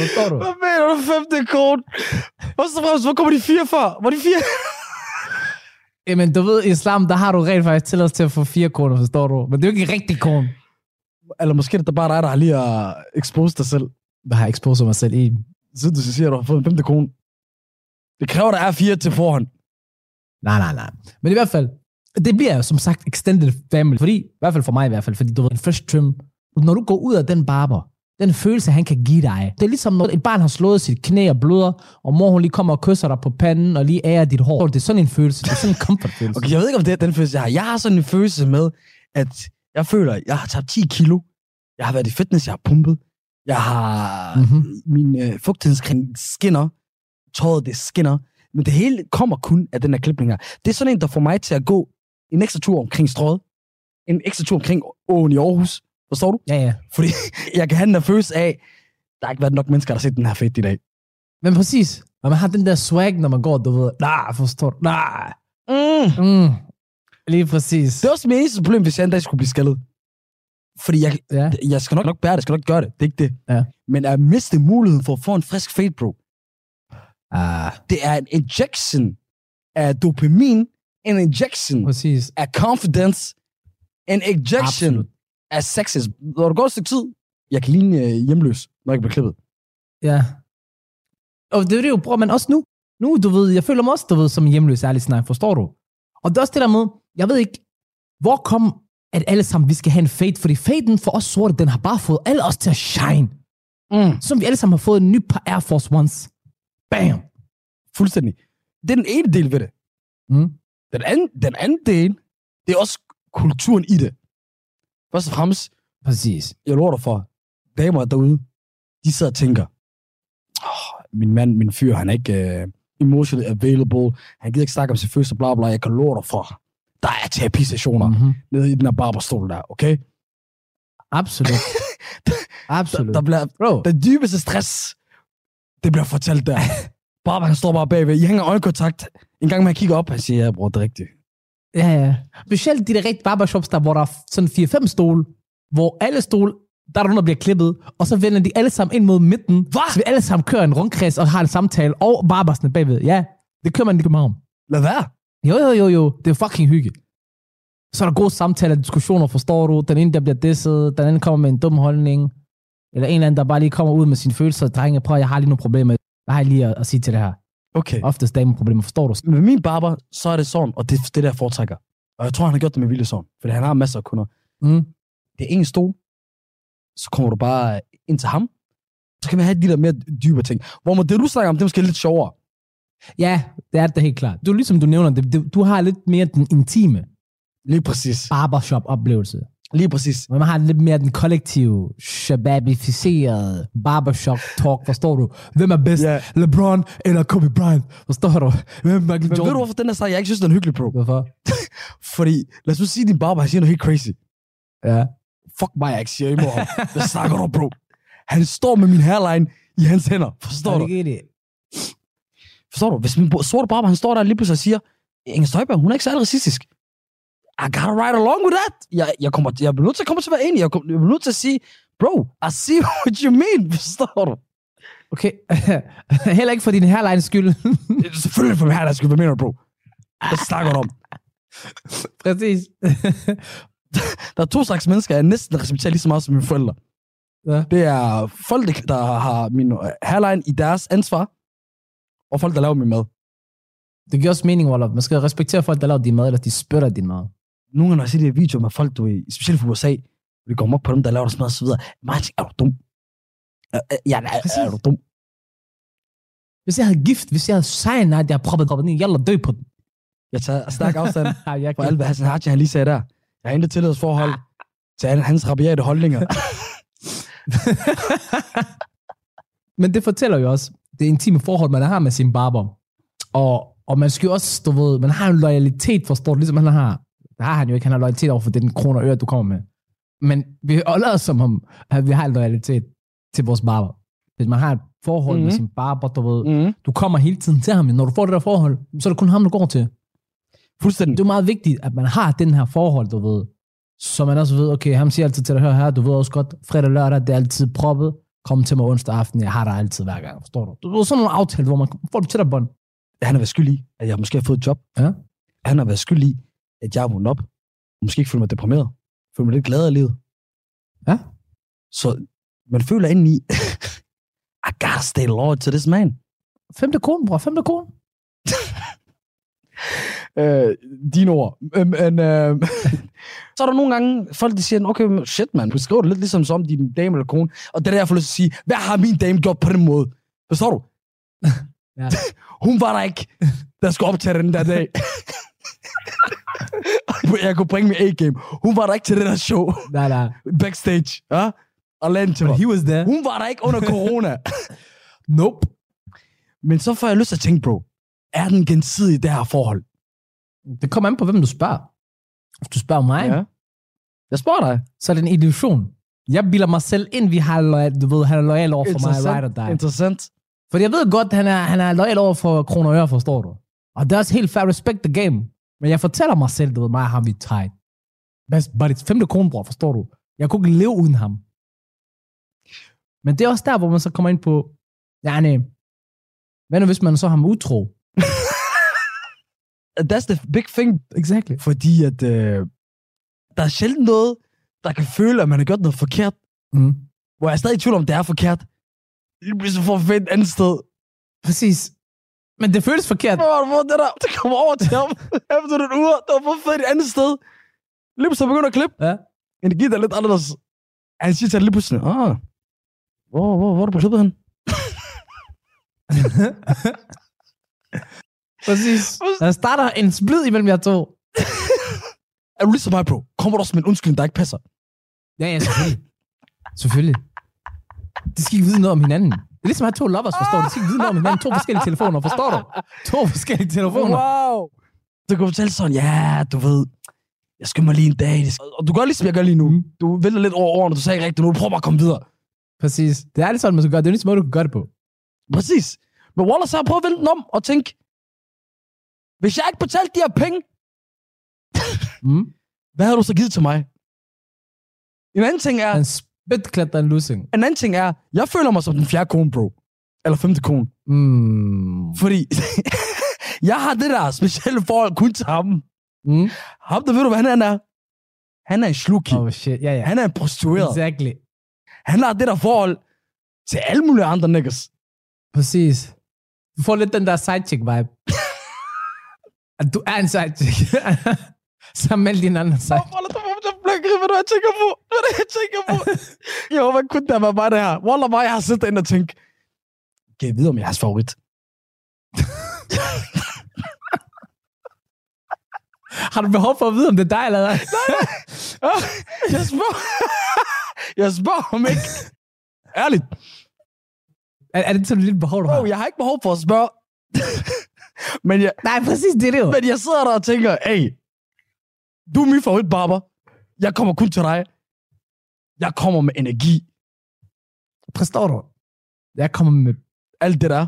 G: Forstår du?
H: Hvad mener du, femte kone? Først og fremmest, hvor kommer de fire fra? Hvor er de fire?
G: Jamen, du ved, i islam, der har du rent faktisk tilladelse til at få fire koner, forstår du? Men det er jo ikke rigtig kone.
H: Eller måske er det bare dig, der har lige uh, exposed dig selv.
G: Der har jeg exposeret mig selv i.
H: Så du siger, at du har fået en femte kone. Det kræver, der er fire til forhånd.
G: Nej, nej, nej. Men i hvert fald, det bliver jo som sagt extended family. Fordi, i hvert fald for mig i hvert fald, fordi du ved, en fresh trim. Når du går ud af den barber, den følelse, han kan give dig. Det er ligesom, når et barn har slået sit knæ og bløder, og mor hun lige kommer og kysser dig på panden, og lige ærer dit hår. Det er sådan en følelse. Det er sådan en comfort-følelse.
H: Okay, jeg ved ikke, om det er den følelse, jeg har. Jeg har sådan en følelse med, at jeg føler, at jeg har tabt 10 kilo. Jeg har været i fitness, jeg har pumpet. Jeg har...
G: Mhm.
H: Mm-hmm. Min øh, fugtighedskring skinner. Tøjet, det skinner. Men det hele kommer kun af den her klipning her. Det er sådan en, der får mig til at gå en ekstra tur omkring strøget. En ekstra tur omkring åen i Aarhus. Forstår du?
G: Ja, ja.
H: Fordi jeg kan have den der følelse af, der har ikke været nok mennesker, der har set den her fedt i dag.
G: Men præcis. Og man har den der swag, når man går, du ved, nej, forstår du? Nej.
H: Mm.
G: Mm. Lige præcis.
H: Det er også mit eneste problem, hvis jeg en dag skulle blive skaldet. Fordi jeg,
G: Ja.
H: jeg skal nok, nok bære det, jeg skal nok gøre det. Det er ikke det.
G: Ja.
H: Men at miste muligheden for at få en frisk fade, bro,
G: Ah,
H: det er en injection af dopamin, en injection
G: præcis.
H: af confidence, en injection
G: Absolut.
H: Af success. Når du går et stykke tid, jeg kan ligne øh, hjemløs, når jeg bliver klippet.
G: Ja. Og det er det jo, bror, men også nu. Nu, du ved, jeg føler mig også, du ved, som en hjemløs ærlig snak, forstår du? Og det er også det der med, jeg ved ikke, hvor kom, at alle sammen, vi skal have en fade, fordi faden for os sorte, den har bare fået alle os til at shine.
H: Mm.
G: Som vi alle sammen har fået en ny par Air Force Ones. Bam!
H: Fuldstændig. Det er den ene del ved det.
G: Mm.
H: Den anden, den anden del, det er også kulturen i det. Først og fremmest,
G: Præcis.
H: jeg lover dig for, damer derude, de sidder og tænker, oh, min mand, min fyr, han er ikke uh, emotionally available, han gider ikke snakke om sin følelser, bla bla, jeg kan love dig for, der er terapisessioner mm.
G: Mm-hmm.
H: nede i den her barberstol der, okay?
G: Absolut.
H: Der,
G: Absolut.
H: der bliver,
G: Bro,
H: den dybeste stress, det bliver fortalt der. Barber, han står bare bagved, I hænger øjenkontakt. En gang, man kigger op, han siger, ja, bror, det er rigtigt.
G: Ja, ja. Specielt de der rigtige barbershops, der, hvor der er sådan 4-5 stole, hvor alle stole, der er nogen, der bliver klippet, og så vender de alle sammen ind mod midten,
H: Hva?
G: så vi alle sammen kører en rundkreds og har en samtale, og barbersne bagved. Ja, det kører man i København.
H: Lad være.
G: Jo, jo, jo, jo. Det er fucking hygge. Så er der gode samtaler, diskussioner, forstår du? Den ene, der bliver disset, den anden kommer med en dum holdning. Eller en eller anden, der bare lige kommer ud med sine følelser. Drenge, prøv, jeg har lige nogle problemer. Hvad har jeg lige at, at sige til det her?
H: Okay.
G: Oftest dameproblemer, forstår du?
H: Med min barber, så er det sådan, og det er det, der jeg foretrækker. Og jeg tror, han har gjort det med vilje sådan, fordi han har masser af kunder.
G: Mm.
H: Det er en stol, så kommer du bare ind til ham, så kan man have de der mere dybe ting. Hvor man, det, du snakker om, det er måske lidt sjovere.
G: Ja, det er det helt klart. Du, ligesom du nævner, det, du, du har lidt mere den intime
H: Lige præcis.
G: barbershop-oplevelse.
H: Lige præcis.
G: Men man har lidt mere den kollektive, shababificerede barbershop-talk, forstår du? Hvem er bedst?
H: Ja.
G: LeBron eller Kobe Bryant? Forstår du? Hvem er Michael
H: Men ved
G: Jordan?
H: du, hvorfor den der sag, jeg ikke synes, den er hyggelig, bro?
G: Hvorfor?
H: Fordi, lad os nu sige, at din barber, han siger noget helt crazy.
G: Ja.
H: Fuck mig, jeg ikke siger imod ham. Hvad snakker du, bro? Han står med min hairline i hans hænder. Forstår du?
G: det?
H: Forstår du? Hvis min sorte barber, han står der lige pludselig og siger, Inger Støjberg, hun er ikke særlig racistisk. I gotta ride along with that. Jeg, jeg, kommer, jeg bliver nødt til at komme til at være enig. Jeg, kom, jeg bliver nødt til at sige, bro, I see what you mean. Forstår du?
G: Okay. Heller ikke for din hairline skyld.
H: Det Selvfølgelig for her, der skal være mener, du, bro. Hvad snakker du om?
G: Præcis.
H: Der er to slags mennesker, jeg næsten respekterer lige så meget som mine forældre.
G: Ja.
H: Det er folk, der- der har min øh, hairline i deres ansvar, og folk, der laver min mad.
G: det giver også mening, Wallop. Man skal respektere folk, der laver din mad, eller de spytter din mad.
H: Nogle gange, når jeg ser de her videoer med folk, du ved, specielt fra USA, vi går op på dem, der laver deres mad og så videre. Mig, er du dum? Ja, nej,
G: Præcis.
H: er du dum?
G: Hvis jeg havde gift, hvis jeg havde cyanide, jeg havde proppet proppet ned, jeg dø på den.
H: Jeg tager stærk afstand
G: jeg kan...
H: alt, hvad Hassan Haji, han lige sagde der. Jeg har intet tillidsforhold til hans rabiate holdninger.
G: Men det fortæller jo også det intime forhold, man har med sin barber. Og, og man skal jo også, du ved, man har en loyalitet, forstår du, ligesom han har. Det har han jo ikke, han har loyalitet over for den kroner og øre, du kommer med. Men vi holder os som om, at vi har en loyalitet til vores barber. Hvis man har et forhold mm-hmm. med
H: Mhm.
G: sin barber, du ved,
H: mm.
G: du kommer hele tiden til ham. Når du får det der forhold, så er det kun ham, du går til.
H: Fuldstændig.
G: Det er meget vigtigt, at man har den her forhold, du ved. Så man også ved, okay, ham siger altid til dig, hør her, du ved også godt, fredag og lørdag, det er altid proppet. Kom til mig onsdag aften, jeg har dig altid hver gang, forstår du? Du ved, sådan nogle aftaler, hvor man får det til dig bånd.
H: Han har været skyld i, at jeg måske har fået et job.
G: Ja.
H: Han har været skyld i, at jeg er vågnet op. Måske ikke føler mig deprimeret. Føler mig lidt glad af livet.
G: Ja.
H: Så man føler indeni, I gotta stay loyal to this man.
G: Femte kone, bror, femte kone.
H: øh, dine ord. Øh, Men, øh, så er der nogle gange, folk de siger, okay, shit man, du skriver det lidt ligesom som din dame eller kone. Og det er der, jeg får lyst til at sige, hvad har min dame gjort på den måde? Forstår du?
G: Ja.
H: Hun var der ikke, der skulle optage den der dag. Jeg kunne bringe mit A-game. Hun var der ikke til det der show.
G: Nej, nej.
H: Backstage. Ja? Og mig.
G: he was there.
H: Hun var der ikke under corona.
G: Nope.
H: Men så får jeg lyst til at tænke, bro, er den gensidig det her forhold?
G: Det kommer an på, hvem du spørger. Hvis du spørger mig,
H: Ja. Jeg spørger dig.
G: så er det en illusion. Jeg bilder mig selv ind, vi har du ved, han er lojal over for mig, right or die.
H: Interessant.
G: Fordi jeg ved godt, han er, han er lojal over for kroner og øre, forstår du? Og det er også helt fair, respect the game. Men jeg fortæller mig selv, du ved, mig og ham, vi er tight. Best buddies. Femte konebror, forstår du? Jeg kunne ikke leve uden ham. Men det er også der, hvor man så kommer ind på, ja, nej, hvad nu hvis man så har ham utro?
H: That's the big thing.
G: Exactly.
H: Fordi at øh, der er sjældent noget, der kan føle, at man har gjort noget forkert.
G: Mm.
H: Hvor jeg er stadig i tvivl om, det er forkert. Lige pludselig får fedt et andet sted.
G: Præcis. Men det føles forkert.
H: Hvor fået det der? Det kommer over til ham. Efter et uger, der var fået fedt et andet sted. Lige pludselig begynder at klippe.
G: Ja.
H: Energi der er lidt anderledes. Han siger til ham lige pludselig, ah, hvor, hvor, hvor er du på klippet hen?
G: Præcis. Der starter en splid imellem jer to.
H: Er du ligesom mig, bro? Kommer du også med en undskyldning, der ikke passer?
G: Ja, ja, selvfølgelig. selvfølgelig. De skal ikke vide noget om hinanden. Det er ligesom at have to lovers, forstår du? De skal ikke vide noget om hinanden. To forskellige telefoner, forstår du? To forskellige telefoner.
H: Wow! Du kan fortælle sådan, ja, du ved, jeg skal mig lige en dag. Og du gør ligesom jeg gør lige nu. Du vælter lidt over årene, du sagde ikke rigtigt, nu prøver bare at komme videre.
G: Præcis. Det er det sådan, man skal gøre. Det er ligesom måde, du kan gøre det på.
H: Præcis. Men Wallace har prøvet at vende den om og tænke, hvis jeg ikke betalte de her penge,
G: Mm.
H: hvad har du så givet til mig? En anden ting er,
G: Han spytklætter en losing.
H: en anden ting er, jeg føler mig som den fjerde kone, bro. Eller femte kone.
G: Mm.
H: Fordi jeg har det der specielle forhold kun til ham.
G: Mm.
H: Ham, der ved du, hvad han er? Han er en sluki.
G: Oh shit, ja, ja.
H: Han er en prostitueret.
G: Exactly.
H: Han har det der forhold til alle mulige andre niggas.
G: Præcis. Du får lidt den der sidechick-vibe. At du er en sidechick. Sammen med alle dine andre side.
H: Wallah, du mig hvad du jeg tænker på. Hvad det, jeg tænker på? jeg håber kun, der var bare det her. Wallah, bare jeg har siddet derinde og tænkt, kan jeg vide, om jeg er hans favorit?
G: Har du behov for at vide, om det er dig eller hvad?
H: Ah, jeg spørger, jeg spørger ham ikke. Ærligt.
G: Er, er det sådan lille behov, du har?
H: Bro, jeg har ikke behov for at spørge. men, jeg,
G: Nej, præcis, det er det jo.
H: men jeg sidder der og tænker, hey, du er min favoritbarber. Jeg kommer kun til dig. Jeg kommer med energi.
G: Forstår du? Jeg kommer med
H: Alt det der.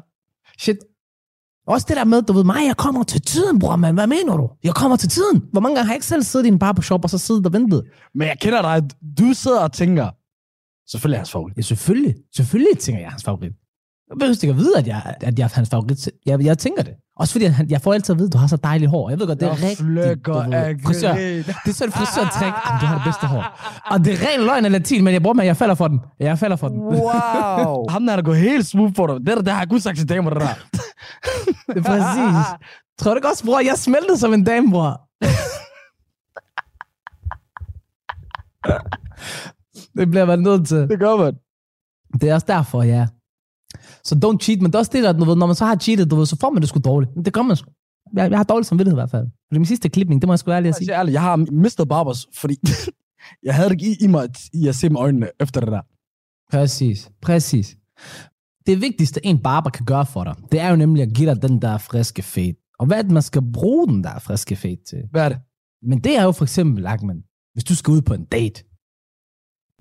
G: shit. Også det der med, du ved mig, jeg kommer til tiden, bror, man. Hvad mener du? Jeg kommer til tiden. Hvor mange gange har jeg ikke selv siddet i en barbershop, og så siddet og ventet?
H: Men jeg kender dig. Du sidder og tænker, selvfølgelig er hans favorit.
G: Ja, selvfølgelig. Selvfølgelig tænker jeg, hans favorit. Jeg behøver ikke at vide, at jeg, at jeg er hans favorit. Jeg, jeg tænker det. Også fordi, han, jeg får altid at vide, at du har så dejligt hår. Jeg ved godt, det er
H: Jeg
G: rigtigt. du ved. Frisør. Det er sådan et frisørtræk. Du har det bedste hår. Og det er ren løgn af latin, men jeg bruger mig, jeg falder for den. Jeg falder for den.
H: Wow. Ham der, der går helt smooth for dig. Det der, det har jeg kun sagt til damer, det der.
G: Det er præcis. Tror du ikke også, bror? Jeg smeltede som en dame, bror. det bliver man nødt til.
H: Det gør man.
G: Det er også derfor, ja. Så don't cheat, men det er også det, ved, når man så har cheatet, du ved, så får man det sgu dårligt. Men det gør man sgu. jeg, jeg har dårlig samvittighed i hvert fald. For det er min sidste klipning, det må jeg sgu ærligt at
H: Jeg
G: sige.
H: siger ærligt, jeg har mistet barbers, fordi jeg havde ikke i, i mig at- i at se med øjnene efter det der.
G: Præcis, præcis. Det vigtigste, en barber kan gøre for dig, det er jo nemlig at give dig den der friske fade. Og hvad er det, man skal bruge den der friske fade til?
H: Hvad er det?
G: Men det er jo for eksempel, Ahmed, hvis du skal ud på en date.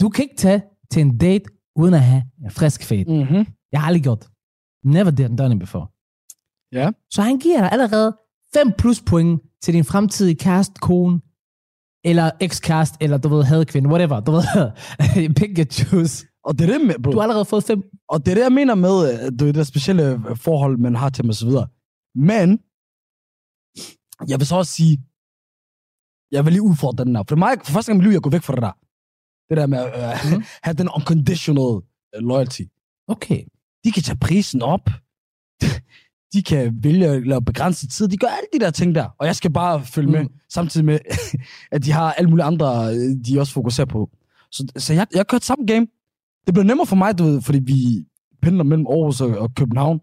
G: Du kan ikke tage til en date, uden at have en frisk fade.
H: Mm-hmm.
G: Jeg har aldrig gjort det. Never done it before.
H: Ja.
G: Så han giver dig allerede 5 plus point til din fremtidige kæreste, kone, eller ekskæreste, eller du ved, hadekvinde, whatever, du ved, pick your choose.
H: Og det er det, med, bro.
G: Du har allerede fået 5.
H: Og det er det, jeg mener med, øh, du det specielle øh, forhold, man har til mig osv. Men, jeg vil så også sige, jeg vil lige udfordre den der. For mig, for første gang i mit liv, jeg går væk fra det der. Det der med at øh,
G: Mhm.
H: have den unconditional øh, loyalty.
G: Okay.
H: De kan tage prisen op. De kan vælge at lave begrænset tid. De gør alle de der ting der. Og jeg skal bare følge med.
G: Mm.
H: Samtidig med, at de har alle mulige andre, øh, de også fokuserer på. Så, så jeg, jeg kørte samme game. Det blev nemmere for mig, du ved, fordi vi pendler mellem Aarhus og, og København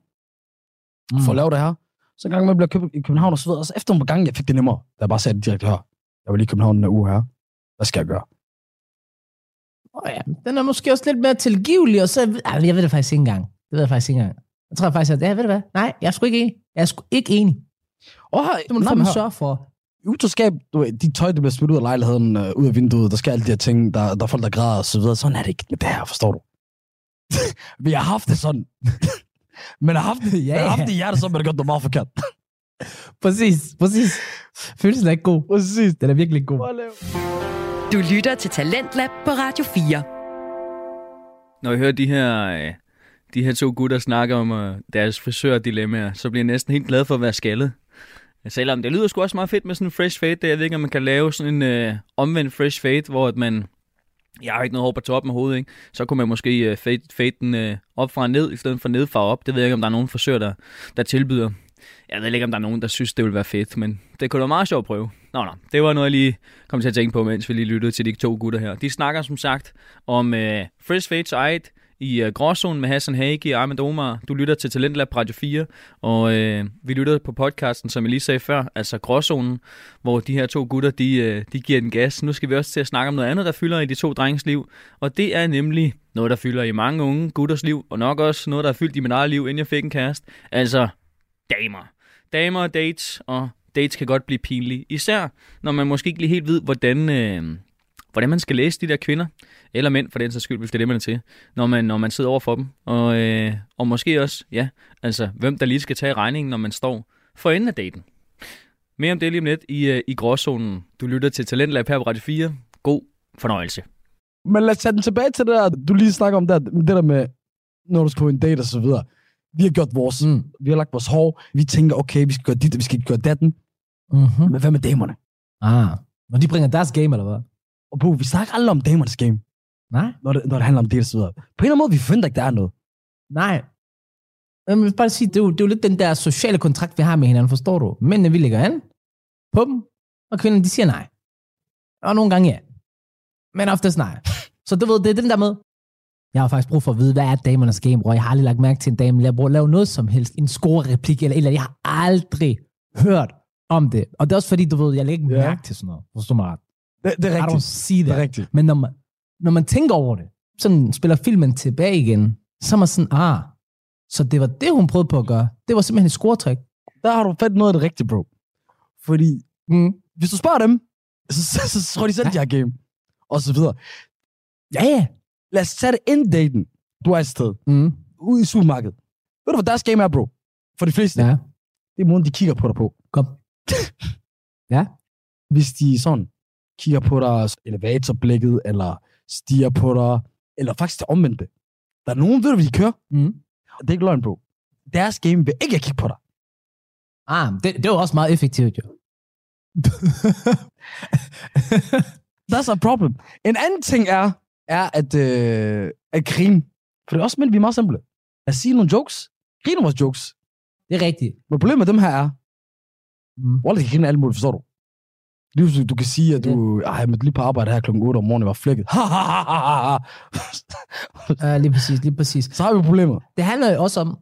G: Mm.
H: for at lave det her. Så en gang med blev købt i København og så videre. Og så efter nogle gange, jeg fik det nemmere. Jeg bare sagde det direkte her. Jeg var lige i København den her uge her. Hvad skal jeg gøre?
G: Oh, ja. Den er måske også lidt mere tilgivelig, og så... Jeg ved det faktisk ikke engang. Det ved jeg faktisk ikke engang. Jeg tror faktisk, at... Ja, ved du hvad? Nej, jeg er sgu ikke enig. Jeg er sgu ikke enig.
H: Og her,
G: Det må du fandme sørge for.
H: utroskab, du ved, de tøj, der bliver smidt ud af lejligheden, øh, ud af vinduet, der skal alle de her ting, der, der er folk, der græder og så videre. Sådan er det ikke med det her, forstår du? Vi har haft det sådan. Men har haft det,
G: Ja,
H: ja, har haft det i hjertet, så er det gjort noget meget forkert.
G: Præcis, præcis. Følelsen er ikke god.
H: Præcis.
G: Den er virkelig ikke god.
B: Du lytter til Talentlab på Radio 4.
C: Når jeg hører de her, øh, de her to gutter snakker om deres deres frisørdilemmaer, så bliver jeg næsten helt glad for at være skaldet. Selvom det lyder sgu også meget fedt med sådan en fresh fade. Der. Jeg ved ikke, om man kan lave sådan en øh, omvendt fresh fade, hvor at man... Jeg har ikke noget hår på toppen af hovedet, ikke? Så kunne man måske øh, fade, fade den øh, op fra ned, i stedet for ned fra op. Det ved jeg ikke, om der er nogen frisør, der, der tilbyder. Jeg ved ikke, om der er nogen, der synes, det ville være fedt, men det kunne da være meget sjovt at prøve. Nå, nå, det var noget, jeg lige kom til at tænke på, mens vi lige lyttede til de to gutter her. De snakker som sagt om øh, Fresh Fades eget i øh, Gråzonen med Hassan Hage og Ahmed Omar. Du lytter til Talentlab Radio 4, og øh, vi lytter på podcasten, som jeg lige sagde før, altså Gråzonen, hvor de her to gutter, de, øh, de giver den gas. Nu skal vi også til at snakke om noget andet, der fylder i de to drenges liv, og det er nemlig noget, der fylder i mange unge gutters liv, og nok også noget, der er fyldt i mit eget liv, inden jeg fik en kæreste. Altså, damer. Damer og dates, og dates kan godt blive pinlige. Især, når man måske ikke lige helt ved, hvordan, øh, hvordan man skal læse de der kvinder, eller mænd for den sags skyld, hvis det er det, man er til, når man, når man sidder over for dem. Og, øh, og måske også, ja, altså, hvem der lige skal tage regningen, når man står for enden af daten. Mere om det lige om lidt i, øh, i gråzonen. Du lytter til Talentlab her på Radio 4. God fornøjelse.
H: Men lad os tage den tilbage til det der, du lige snakker om der, det der med, når du skal på en date og så videre. Vi har gjort vores,
G: Mm.
H: vi har lagt vores hår, vi tænker, okay, vi skal gøre dit, vi skal gøre datten.
G: Mm-hmm.
H: Men hvad med damerne?
G: Ah. Når de bringer deres game, eller hvad?
H: Og bro, vi snakker aldrig om damernes game,
G: Nej.
H: når det, når det handler om det og så videre. På en eller anden måde, vi forventer ikke, der er noget.
G: Nej. Jeg vil bare sige, det er, jo, det er jo lidt den der sociale kontrakt, vi har med hinanden, forstår du? Mændene, vi lægger an på dem, og kvinderne, de siger nej. Og nogle gange ja. Men oftest nej. Så du ved, det er den der med, jeg har faktisk brug for at vide, hvad er damernes game, bror? Jeg har aldrig lagt mærke til en dame, lave, bror, lave noget som helst, en score-replik eller et eller andet. Jeg har aldrig hørt om det. Og det er også fordi, du ved, jeg lægger ikke
H: Ja.
G: mærke til sådan noget. Forstår mig ret.
H: Det, det er
G: I don't
H: rigtigt.
G: see
H: Det
G: that.
H: er rigtigt.
G: Men når man, når man tænker over det, sådan spiller filmen tilbage igen, så er man sådan, ah, så det var det, hun prøvede på at gøre. Det var simpelthen et scoretræk.
H: Der har du fat noget af det rigtige, bro. Fordi
G: Mm.
H: hvis du spørger dem, så, så, så, så tror de selv,
G: Ja.
H: de har game. Og så videre.
G: Ja, ja.
H: Lad os tage det ind daten. Du er et sted.
G: Mm.
H: Ude i supermarkedet. Ved du, hvad deres game er, bro? For de fleste.
G: Ja,
H: Det er måden, de kigger på dig på.
G: kom.
H: Hvis de sådan kigger på dig elevatorblikket, eller stiger på dig, eller faktisk det omvendte. Der er nogen, ved du, hvad de kører?
G: Mm.
H: Det er ikke løgn, bro. Deres game vil ikke kigge på dig.
G: Ah, det, det var også meget effektivt, jo.
H: That's a problem. En anden ting er, er at, øh, at grine. For det er også mænd, vi er meget simple. At sige nogle jokes. Grine vores jokes.
G: det er rigtigt.
H: Men problemet med dem her er,
G: Mm.
H: Wallah, de kan grine alle muligt, forstår du? Lige du kan sige, at du, ej, jeg lige på arbejde her klokken 8 om morgenen, jeg var flækket.
G: Uh, lige præcis, lige præcis.
H: Så har vi problemer.
G: Det handler jo også om,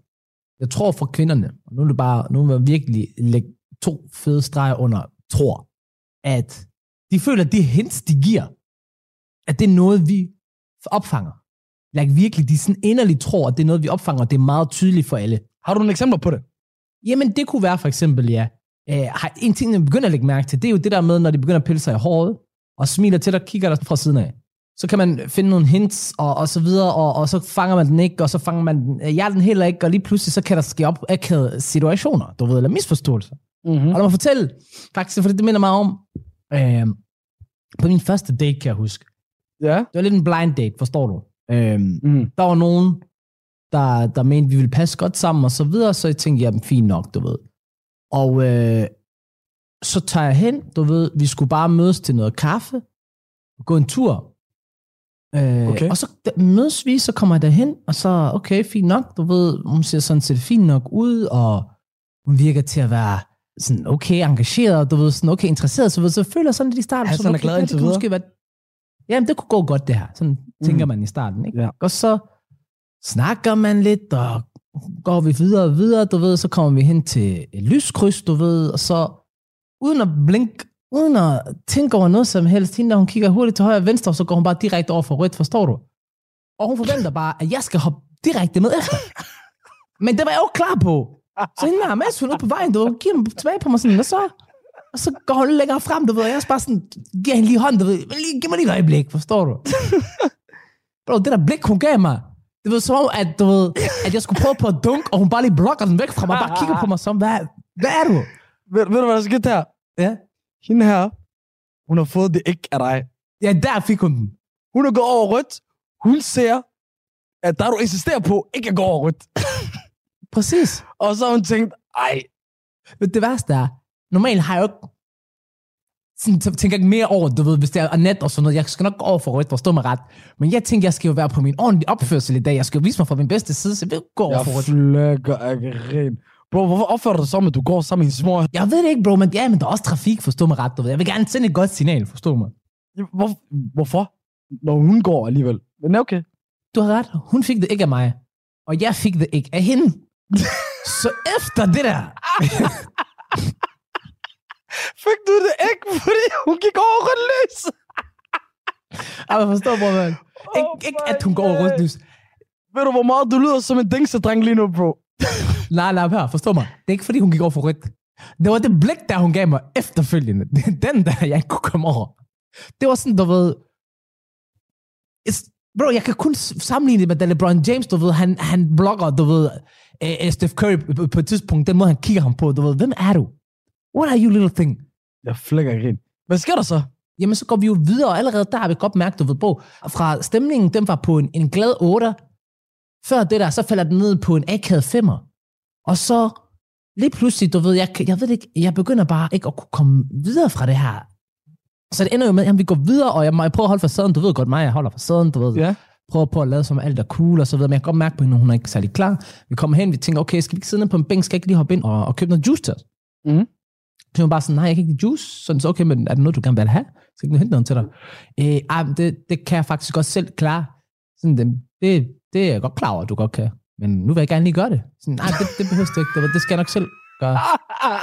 G: jeg tror for kvinderne, og nu er det bare, nu vil jeg virkelig lægge to fede streger under, tror, at de føler, at det hints, de giver, at det er noget, vi opfanger. Like virkelig, de sådan inderligt tror, at det er noget, vi opfanger, og det er meget tydeligt for alle.
H: Har du nogle eksempler på det?
G: Jamen, det kunne være for eksempel, ja. Øh, har- en ting, jeg begynder at lægge mærke til, det er jo det der med, når de begynder at pille sig i håret, og smiler til dig kigger dig fra siden af. Så kan man finde nogle hints, og, og så videre, og, og så fanger man den ikke, og så fanger man den, øh, jeg den heller ikke, og lige pludselig så kan der ske op akavede situationer, du ved, eller misforståelser.
H: Mm-hmm.
G: Og lad mig fortælle, faktisk, for det minder mig om, øh, på min første date, kan jeg huske.
H: Ja.
G: Det var lidt en blind date, forstår du? Øh,
H: Mm.
G: der var nogen, der, der mente, vi ville passe godt sammen og så videre, så jeg tænkte, jamen fint nok, du ved. Og øh, så tager jeg hen, du ved, vi skulle bare mødes til noget kaffe, gå en tur. Øh,
H: Okay.
G: Og så mødes vi, så kommer jeg derhen, og så, okay, fint nok, du ved, hun ser sådan set fint nok ud, og hun virker til at være sådan okay engageret, du ved, sådan okay interesseret, så, ved, så føler jeg sådan lidt i starten,
H: Ja,
G: sådan,
H: sådan er
G: okay,
H: glad
G: ja, det kunne måske være, jamen det kunne gå godt det her, sådan mm. tænker man i starten, ikke?
H: Ja.
G: Og så snakker man lidt, og går vi videre og videre, du ved, så kommer vi hen til et lyskryds, du ved, og så uden at blinke, uden at tænke over noget som helst, hende hun kigger hurtigt til højre og venstre, og så går hun bare direkte over for rødt, forstår du? Og hun forventer bare, at jeg skal hoppe direkte med efter. Men det var jeg jo klar på. Så hende der, mens hun er på vejen, du giver dem tilbage på mig sådan, hvad så? Og så går hun længere frem, du ved, og jeg er bare sådan, giver hende lige hånden, du ved, lige, giv mig lige et øjeblik, forstår du? Bro, det der blik, hun gav mig, det var som om, at, du ved, at jeg skulle prøve på at dunk, og hun bare lige blokker den væk fra mig, bare kigger på mig som, hvad, hvad er du?
H: Ved, ved du, hvad der skete her?
G: Ja.
H: Hende her, hun har fået det ikke af dig.
G: Ja, der fik hun den.
H: Hun er gået over rødt. Hun ser, at der du insisterer på, ikke at gå over rødt.
G: Præcis.
H: Og så har hun tænkt, ej,
G: Men det værste er, normalt har jeg jo ikke sådan, så tænker jeg mere over, du ved, hvis det er nat og sådan noget. Jeg skal nok gå over for rødt, forstå mig ret. Men jeg tænker, jeg skal jo være på min ordentlige opførsel i dag. Jeg skal jo vise mig fra min bedste side, så jeg vil gå over
H: jeg
G: for rødt.
H: flækker af grin. Bro, hvorfor opfører du dig som, at du går sammen med en små...
G: Jeg ved det ikke, bro, men, ja, men der er også trafik, forstå mig ret. Du ved. Jeg vil gerne sende et godt signal, forstå mig.
H: Hvor, hvorfor? Når hun går alligevel. Men okay.
G: Du har ret. Hun fik det ikke af mig. Og jeg fik det ikke af hende. så efter det der,
H: Fik du det ikke, fordi hun gik over rødt lys?
G: jeg vil forstå, bro, man.
H: Oh
G: ikke at hun går over rødt lys.
H: Ved du, hvor meget du lyder som en dingsedreng lige nu, bro?
G: Nej, nej, hør, forstå mig. Det er ikke, fordi hun gik over for rødt. Det var det blik, der hun gav mig efterfølgende. Det er Den der, jeg ikke kunne komme over. Det var sådan, du ved... Bro, jeg kan kun sammenligne det med, da LeBron James, du ved, han, han blogger, du ved, uh, Steph Curry på et tidspunkt, den måde, han kigger ham på, du ved, hvem er du? What are you, little thing?
H: Jeg flækker grin. Hvad sker der så?
G: Jamen, så går vi jo videre, og allerede der har vi godt mærket, du ved, på, fra stemningen, den var på en, en glad 8. Før det der, så falder den ned på en akavet 5'er. Og så lige pludselig, du ved, jeg, jeg ved ikke, jeg begynder bare ikke at kunne komme videre fra det her. Så det ender jo med, at vi går videre, og jeg, jeg prøver at holde facaden, du ved godt mig, jeg holder facaden, du ved.
H: Ja.
G: Prøver på at lade som alt er cool og så videre, men jeg kan godt mærke på hende, hun er ikke særlig klar. Vi kommer hen, vi tænker, okay, skal vi ikke sidde ned på en bænk, skal jeg ikke lige hoppe ind og, og købe noget juice til os?
H: Mhm.
G: Så hun bare sådan, nej, jeg kan ikke juice. Sådan, så okay, men er det noget, du gerne vil have? Skal jeg hente noget til dig? Øh, det, det kan jeg faktisk godt selv klare. Sådan, det, det, det er jeg godt klar over, at du godt kan. Men nu vil jeg gerne lige gøre det. Sådan, nej, det, det behøver du ikke. Det, det skal jeg nok selv gøre.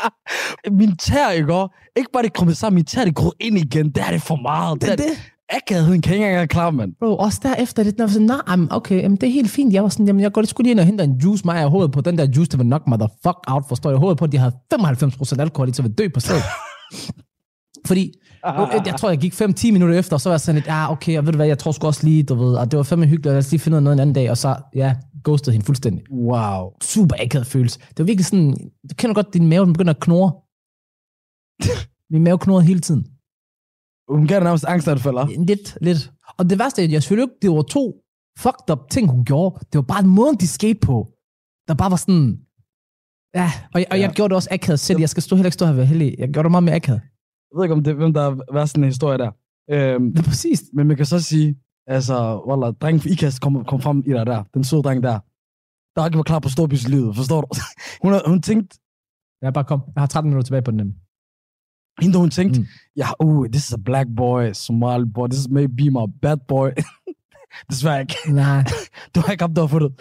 H: min tær, ikke? Ikke bare det krummet sammen, min tær, det går ind igen. Det er det for meget.
G: Det er
H: det.
G: Det.
H: Akavetheden kan engang klare, mand.
G: Bro, også derefter det, når jeg var sådan, nej, jamen, okay, jamen, det er helt fint. Jeg var sådan, jamen, jeg går lige skulle lige ind og hente en juice, mig jeg hovedet på den der juice, der vil knock motherfuck out, forstår jeg. Hovedet på, at de havde 95% alkohol i, så vil dø på stedet. Fordi, jeg, jeg tror, jeg gik 5-10 minutter efter, og så var jeg sådan lidt, ah, okay, og ved du hvad, jeg tror sgu også lige, du ved, og det var fandme hyggeligt, og lad os lige finde ud af noget en anden dag, og så, ja, ghostede hende fuldstændig.
H: Wow.
G: Super akavet følelse. Det var virkelig sådan, du kender godt, din mave, den begynder at knurre. Min mave knurrede hele tiden.
H: Hun gav dig nærmest angstanfalder.
G: Lidt, lidt. Og det værste er, at jeg selvfølgelig ikke, det var to fucked up ting, hun gjorde. Det var bare en måde, de skete på. Der bare var sådan... Ja, og, jeg, og jeg
H: Ja.
G: gjorde det også akavet selv. Jeg skal stå heller ikke stå her og være heldig. Jeg gjorde det meget mere akavet.
H: Jeg ved ikke, om det hvem der er værst i den historie der. Øhm,
G: Det er præcis.
H: men man kan så sige, altså, Wallah, drengen fra IKAST kom, kom frem i dig der. Den søde dreng der. Der ikke var klar på storbyslivet, forstår du? hun, hun tænkte,
G: Jeg bare kom. Jeg har 13 minutter tilbage på den. nemlig.
H: Hende, hun tænkte,
G: Mm.
H: ja, uh, this is a black boy, Somali boy, this is maybe my bad boy. Desværre ikke.
G: Nej.
H: Du har ikke at få det.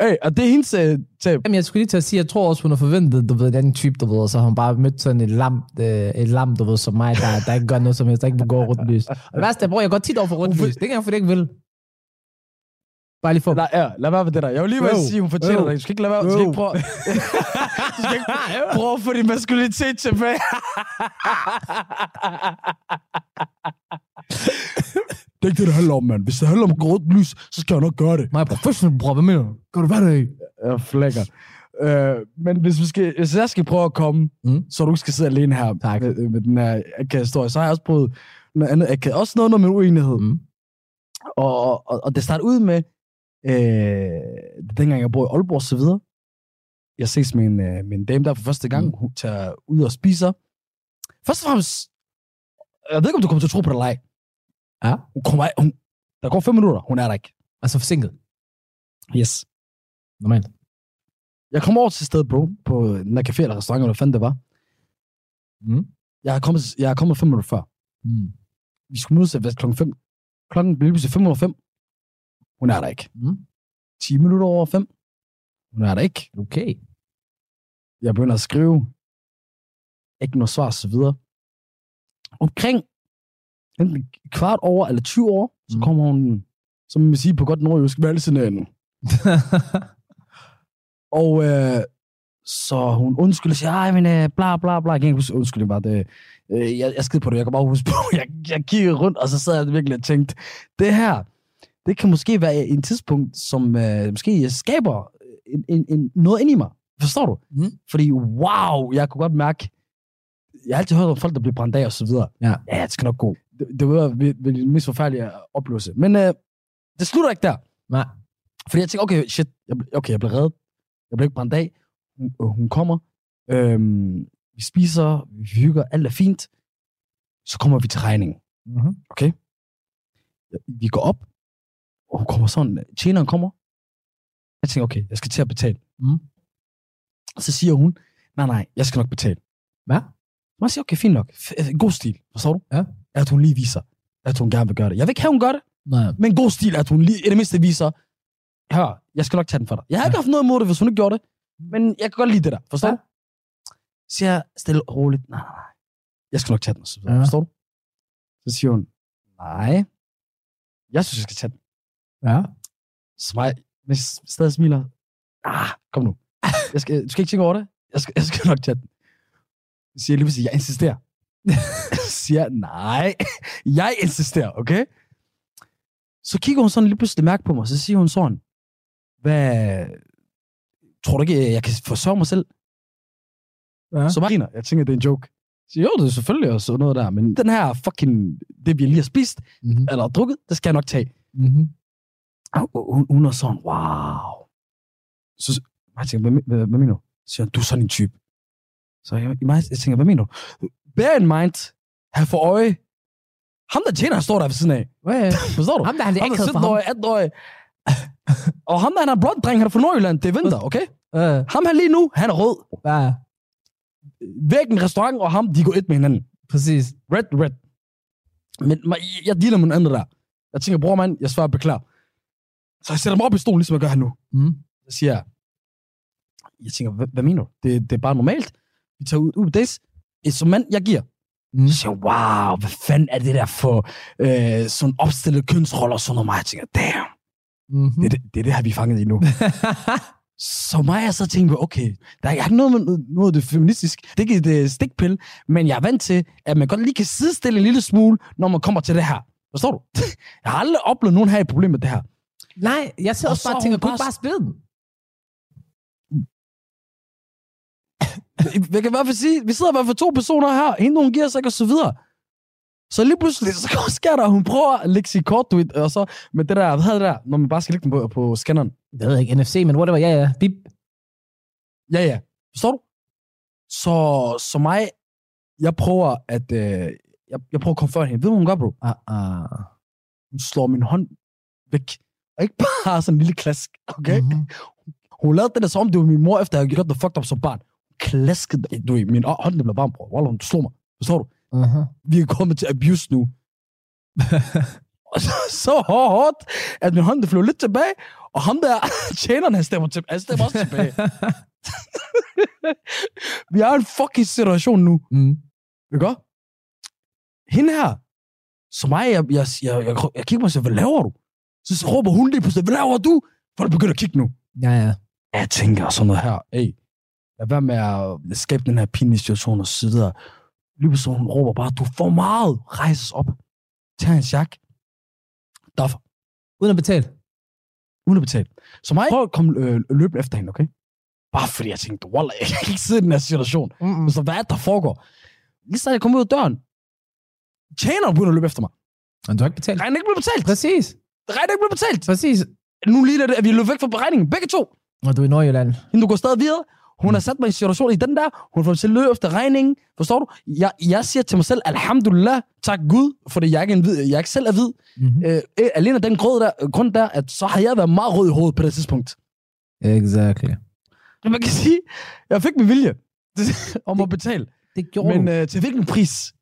H: Hey, og det er hendes øh, tab.
G: Jamen, jeg skulle lige til at sige, jeg tror også, hun har forventet, du ved, den type, du ved, og så har hun bare mødt sådan et lam, øh, et lam, du ved, som mig, der, der ikke gør noget som helst, der ikke vil gå rundt lys. Og det værste er, bror, jeg går tit over for rundt lys. Det kan jeg, for det ikke vil. Bare lige for.
H: Nej, ja, lad være med det der. Jeg vil lige
G: Jo.
H: sige, hun fortjener det. Du skal ikke lade være. Du skal ikke prøve, du skal ikke prøve at få din maskulinitet tilbage. det er ikke det, det handler om, mand. Hvis det handler om gråt lys, så skal jeg nok gøre det.
G: Mig er professional, bror. Hvad mener du? Gør du hvad det ikke?
H: Jeg flækker. Øh, men hvis, vi skal, hvis jeg skal prøve at komme,
G: Mm.
H: så du ikke skal sidde alene her
G: Tak.
H: Med, med den her akavet så har jeg også prøvet noget andet akavet. Også noget, noget med uenighed.
G: Mm.
H: Og, og, og det startede ud med, øh, dengang jeg boede i Aalborg og så videre. Jeg ses med en, øh, med en dame der for første gang.
G: Mm.
H: Hun tager ud og spiser. Først og fremmest, jeg ved ikke, om du kommer til at tro på det eller ej.
G: Ja.
H: Hun kommer, hun, der går fem minutter, hun er der ikke.
G: Altså forsinket.
H: Yes.
G: Normalt.
H: Jeg kommer over til stedet, bro, på den der café eller restaurant, eller hvad fanden det var.
G: Mm.
H: Jeg er kommet, jeg er kommet fem minutter før.
G: Mm.
H: Vi skulle mødes ved klokken 5. Klokken blev pludselig 5 over 5. Hun er der ikke.
G: Mm.
H: 10 minutter over 5. Hun er der ikke.
G: Okay.
H: Jeg begynder at skrive. Ikke noget svar, så videre. Omkring enten kvart over eller 20 år, så
G: Mm.
H: kommer hun, som man vil sige på godt nordjysk, valgsenæren. Og øh, så hun undskylder sig, ej, men øh, bla bla bla. Jeg kan ikke huske undskyldning bare. Det, øh, jeg, jeg skid på det, jeg kan bare huske på. Jeg, jeg kiggede rundt, og så sad jeg virkelig og tænkte, det her, det kan måske være en tidspunkt, som øh, måske skaber en, en, en, noget ind i mig. Forstår du?
G: Mm.
H: Fordi wow, jeg kunne godt mærke, jeg har altid hørt om folk, der bliver brændt af og så videre.
G: Ja.
H: ja det skal nok gå. Det, det var den mest forfærdelige oplevelse. Men øh, det slutter ikke der.
G: Nej.
H: Fordi jeg tænkte, okay, shit, jeg, okay, jeg blev reddet. Jeg blev ikke brændt af. Hun, øh, hun kommer. Øhm, vi spiser, vi hygger, alt er fint. Så kommer vi til regningen.
G: Mm-hmm.
H: Okay? Vi går op, og hun kommer sådan, tjeneren kommer. Jeg tænker, okay, jeg skal til at betale.
G: Mm.
H: Og så siger hun, nej, nej, jeg skal nok betale.
G: Hvad?
H: Jeg siger, okay, fint nok. Øh, God stil, forstår du?
G: Ja.
H: At hun lige viser, at hun gerne vil gøre det. Jeg vil ikke have, hun gør det,
G: Nej.
H: men god stil, at hun lige i det mindste viser, hør, jeg skal nok tage den for dig. Jeg har ikke
G: Ja.
H: haft noget imod det, hvis hun ikke gjorde det, men jeg kan godt lide det der, forstår
G: Ja.
H: du? Så siger jeg stille og roligt, nej, nej, nej, jeg skal nok tage den, så
G: Ja.
H: forstår du? Så siger hun, nej, jeg synes, jeg skal tage den.
G: Ja.
H: Så mig, men stadig smiler, ah, kom nu. Jeg skal, du skal ikke tænke over det. Jeg skal, jeg skal nok tage den. Så siger jeg lige pludselig, jeg insisterer. Så siger jeg, nej, jeg insisterer, okay? Så kigger hun sådan lige pludselig mærke på mig, så siger hun sådan, hvad, tror du ikke, jeg kan forsørge mig selv?
G: Ja.
H: Så bare griner. Jeg tænker, det er en joke. Så jo, det er selvfølgelig også noget der, men den her fucking, det vi lige har spist,
G: Mm-hmm.
H: eller drukket, det skal jeg nok tage.
G: Mm-hmm.
H: Hun, hun er sådan, wow. Så jeg tænker, hvad, hvad, hvad mener du? Så siger hun, du er sådan en type. Så jeg, jeg, jeg tænker, hvad mener du? Bear in mind, have for øje, ham der tjener, han står der ved siden af.
G: Hvad?
H: Forstår du?
G: Ham der, han er
H: ham der
G: akavet for ham.
H: 17-årig, 18-årig. og ham der, han er blond dreng, han er fra Nordjylland, det er vinter, okay?
G: Øh,
H: Ham her lige nu, han er rød.
G: ja,
H: Væk en restaurant, og ham, de går et med hinanden.
G: præcis.
H: Red, red. Men jeg dealer med en anden der. Jeg tænker, bror mand, jeg svarer beklager. Så jeg sætter mig op i stolen, ligesom jeg gør her nu.
G: Mm.
H: Så siger jeg, jeg tænker, hvad, hvad mener du? Det, det er bare normalt. Vi tager ud, ud dates. Et som mand, jeg giver.
G: Mm.
H: Så siger wow, hvad fanden er det der for øh, sådan opstillet kønsroller og sådan noget? mig? Jeg tænker, damn,
G: Mm-hmm.
H: det, det, det er det her, vi er fanget i nu. Så mig jeg så tænker, okay, der er ikke noget med noget det feministisk. Det er ikke et øh, stikpille, men jeg er vant til, at man godt lige kan sidestille en lille smule, når man kommer til det her. Forstår du? Jeg har aldrig oplevet nogen her i problem med det her.
G: Nej, jeg sidder
H: Og
G: også
H: så
G: bare og tænker, kunne
H: bare-
G: bare spille den?
H: Jeg kan i hvert fald sige, vi sidder i hvert fald to personer her, hende hun giver sig ikke, og så videre. Så lige pludselig, så sker der, at hun prøver at lægge sit kort, du og så med det der, hvad hedder det der, når man bare skal lægge den på, på scanneren.
G: Jeg ved ikke, NFC, men whatever, ja, ja. Bip.
H: Ja, ja. Forstår du? Så, så mig, jeg prøver at, øh, jeg, jeg prøver at komme før hende. Ved du, hvad hun gør, bro?
G: Ah, ah.
H: Hun slår min hånd væk. Og ikke bare sådan en lille klask, okay? Mm.
G: Mhm.
H: Hun lavede det der som om, det var min mor, efter jeg havde gjort det fucked up som barn. Hun klaskede, du min hånd blev varm, bror. Wallah, hun slog mig. Forstår du?
G: Uh-huh.
H: Vi er kommet til abuse nu. Og så, så hårdt, at min hånd fløj lidt tilbage, og ham der, tjeneren, han stemmer, til, han stemmer også tilbage. vi har en fucking situation nu.
G: Mm.
H: Ikke? Hende her, så mig, jeg, jeg, jeg, jeg, jeg kigger på mig og siger, hvad laver du? Så, så råber hun lige på sig, hvad laver du? Folk begynder at kigge nu.
G: Ja, ja.
H: Jeg tænker sådan noget her, hey, lad være med at skabe den her pinlige situation og sidde der. Lige pludselig hun råber bare, du er for meget. Rejses op. Tag en jak. Derfor.
G: Uden at betale.
H: Uden at betale. Så mig prøv at komme øh, løbende efter hende, okay? Bare fordi jeg tænkte, wallah, jeg kan ikke sidde i den her situation.
G: Mm-mm.
H: Så hvad er det, der foregår? Lige så jeg kom ud af døren, tjeneren begynder at løbe efter mig.
G: Men du har ikke betalt.
H: Regningen ikke blev betalt.
G: Præcis.
H: Regningen ikke blev betalt.
G: Præcis.
H: Nu ligner det, at vi løb væk fra beregningen. Begge to.
G: Og du er i Nordjylland.
H: Hende, du går stadig videre. Hun har sat mig i en situation i den der. Hun får til at løbe efter regningen. Forstår du? Jeg, jeg siger til mig selv, alhamdulillah, tak Gud, fordi jeg ikke, en hvid, jeg ikke selv er hvid.
G: Mm-hmm.
H: Øh, øh, alene af den grund der, grund der, at så har jeg været meget rød i hovedet på det tidspunkt.
G: Exactly.
H: Så man kan sige, jeg fik min vilje om at betale.
G: Det gjorde
H: Men øh, til hvilken pris?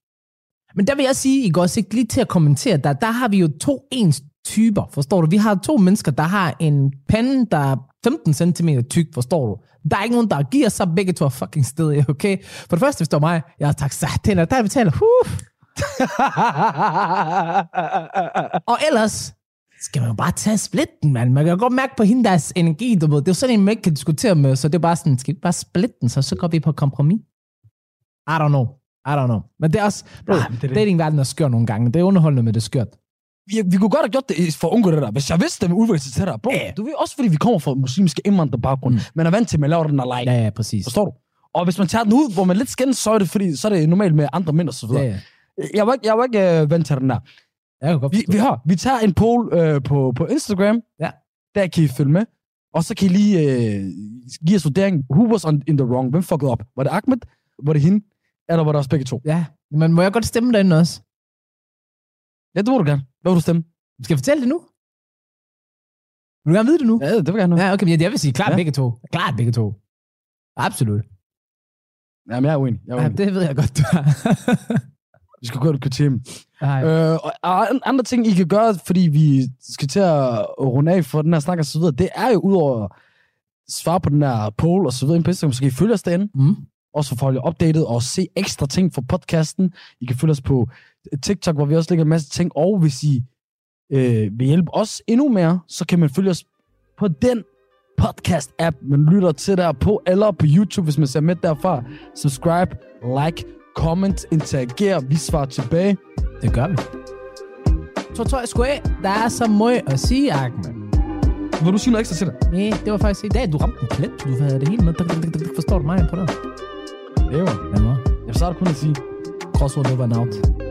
G: Men der vil jeg sige, I går også lige til at kommentere, der, der har vi jo to ens typer, forstår du? Vi har to mennesker, der har en pande, der er 15 cm tyk, forstår du? Der er ikke nogen, der giver sig begge to fucking stedig, okay? For det første, hvis det var mig, jeg har tak satan, og der betaler, huh. Og ellers skal man jo bare tage splitten, mand. Man kan godt mærke på hende deres energi, du ved. Det er jo sådan en, man ikke kan diskutere med, så det er bare sådan, skal vi bare splitte den, så, så går vi på kompromis? I don't know. I don't know. Men det er også, bro,
H: Nej, det er
G: datingverdenen er skør nogle gange. Det er underholdende, men det er skørt.
H: Vi, vi kunne godt have gjort det for at undgå det der. Hvis jeg vidste det med udvikling til det der, bro,
G: Ja.
H: du ved også, fordi vi kommer fra muslimske indvandrerbaggrund,
G: Mm.
H: man er vant til, at man laver den leg.
G: Ja, ja, præcis.
H: Forstår du? Og hvis man tager den ud, hvor man lidt skændes, så er det, fordi, så er det normalt med andre mænd og så
G: Ja,
H: videre.
G: ja.
H: Jeg var ikke, jeg var ikke øh, vant til den der.
G: Jeg kan godt
H: Vi, vi har, vi tager en poll øh, på, på Instagram.
G: Ja.
H: Der kan I følge med. Og så kan I lige øh, give os vurdering. Who was on, in the wrong? Hvem fuckede op? Var det Ahmed? Var det hende? Eller var det også begge to?
G: Ja, men må jeg godt stemme derinde også?
H: Ja, det må du gerne. Hvad vil du stemme?
G: Skal jeg fortælle det nu? Vil du gerne vide det nu?
H: Ja, det vil jeg gerne. Ja.
G: Ja, okay, men jeg vil sige klart
H: Ja.
G: begge to. Klart begge to. Absolut.
H: Jamen, jeg er uenig. Jeg er
G: Ja,
H: uenig.
G: det ved jeg godt, du har.
H: Vi skal gå et kvarter. Øh, og og an- andre ting, I kan gøre, fordi vi skal til at runde af for den her snak og så videre, det er jo udover at svare på den her poll og så videre på Instagram, så kan I følge os derinde,
G: Mm.
H: også for at holde opdateret og se ekstra ting fra podcasten. I kan følge os på TikTok, hvor vi også lægger en masse ting, og hvis I øh, vil hjælpe os endnu mere, så kan man følge os på den podcast-app, man lytter til der på, eller på YouTube, hvis man ser med derfra. Subscribe, like, comment, interager, vi svarer tilbage.
G: Det gør vi. Så tror jeg sgu af, der er så meget at sige, Ahmed.
H: Vil du sige noget ekstra til det?
G: Nej, det var faktisk i dag, du ramte den plet. Du havde det hele med. Forstår du mig på det?
H: Det var.
G: Ja?
H: Jeg starter kun at sige,
G: Crossword over and out.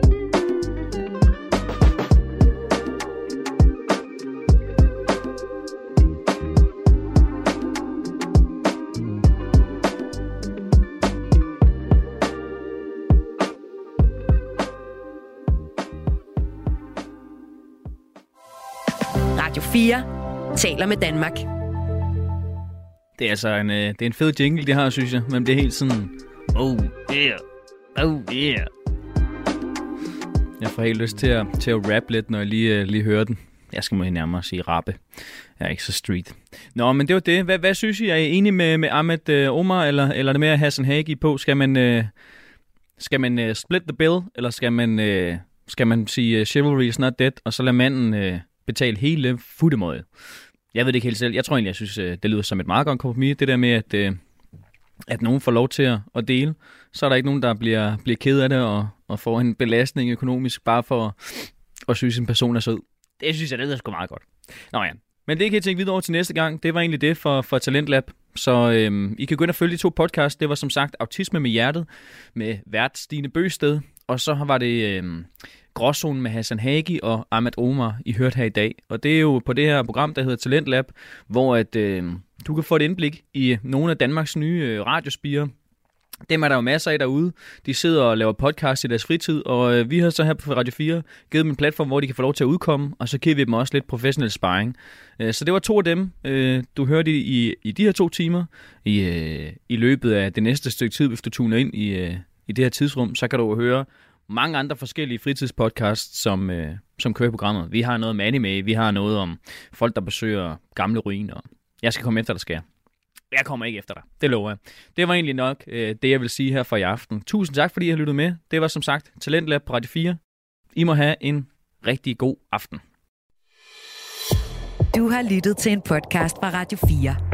B: 4 taler med Danmark.
C: Det er altså en, øh, det er en fed jingle, det her, synes jeg. Men det er helt sådan... Oh, yeah. Oh, yeah. Jeg får helt lyst til at, til at rap lidt, når jeg lige, øh, lige hører den. Jeg skal måske nærmere sige rappe. Jeg er ikke så street. Nå, men det var det. Hvad, hvad synes I? Er I enige med, med Ahmed øh, Omar, eller, eller er det mere Hassan Hagi på? Skal man, øh, skal man øh, split the bill, eller skal man, øh, skal man sige øh, chivalry is not dead, og så lade manden øh, betale hele futtemåde? Jeg ved det ikke helt selv. Jeg tror egentlig, jeg synes, øh, det lyder som et meget godt kompromis. Det der med, at, øh, at nogen får lov til at, dele. Så er der ikke nogen, der bliver, bliver ked af det og, og får en belastning økonomisk, bare for at, at synes, en person er sød. Det synes jeg, det lyder sgu meget godt. Nå ja, men det kan I tænke videre over til næste gang. Det var egentlig det for, for Talentlab. Så øhm, I kan gå ind og følge de to podcasts. Det var som sagt Autisme med Hjertet med vært Stine Bøsted. Og så var det øh, Gråzonen med Hassan Hagi og Ahmed Omar, I hørte her i dag. Og det er jo på det her program, der hedder Talent Lab, hvor at, øh, du kan få et indblik i nogle af Danmarks nye øh, radiospirer. Dem er der jo masser af derude. De sidder og laver podcast i deres fritid, og øh, vi har så her på Radio 4 givet dem en platform, hvor de kan få lov til at udkomme, og så giver vi dem også lidt professionel sparring. Øh, så det var to af dem, øh, du hørte i, i, i de her to timer. I, øh, I løbet af det næste stykke tid, hvis du tuner ind i, øh, i det her tidsrum, så kan du høre mange andre forskellige fritidspodcasts, som, øh, som kører i programmet. Vi har noget om anime, vi har noget om folk, der besøger gamle ruiner. Jeg skal komme efter dig, skal jeg. Jeg kommer ikke efter dig. Det lover jeg. Det var egentlig nok øh, det, jeg vil sige her for i aften. Tusind tak, fordi I har lyttet med. Det var som sagt Talentlab på Radio 4. I må have en rigtig god aften.
B: Du har lyttet til en podcast fra Radio 4.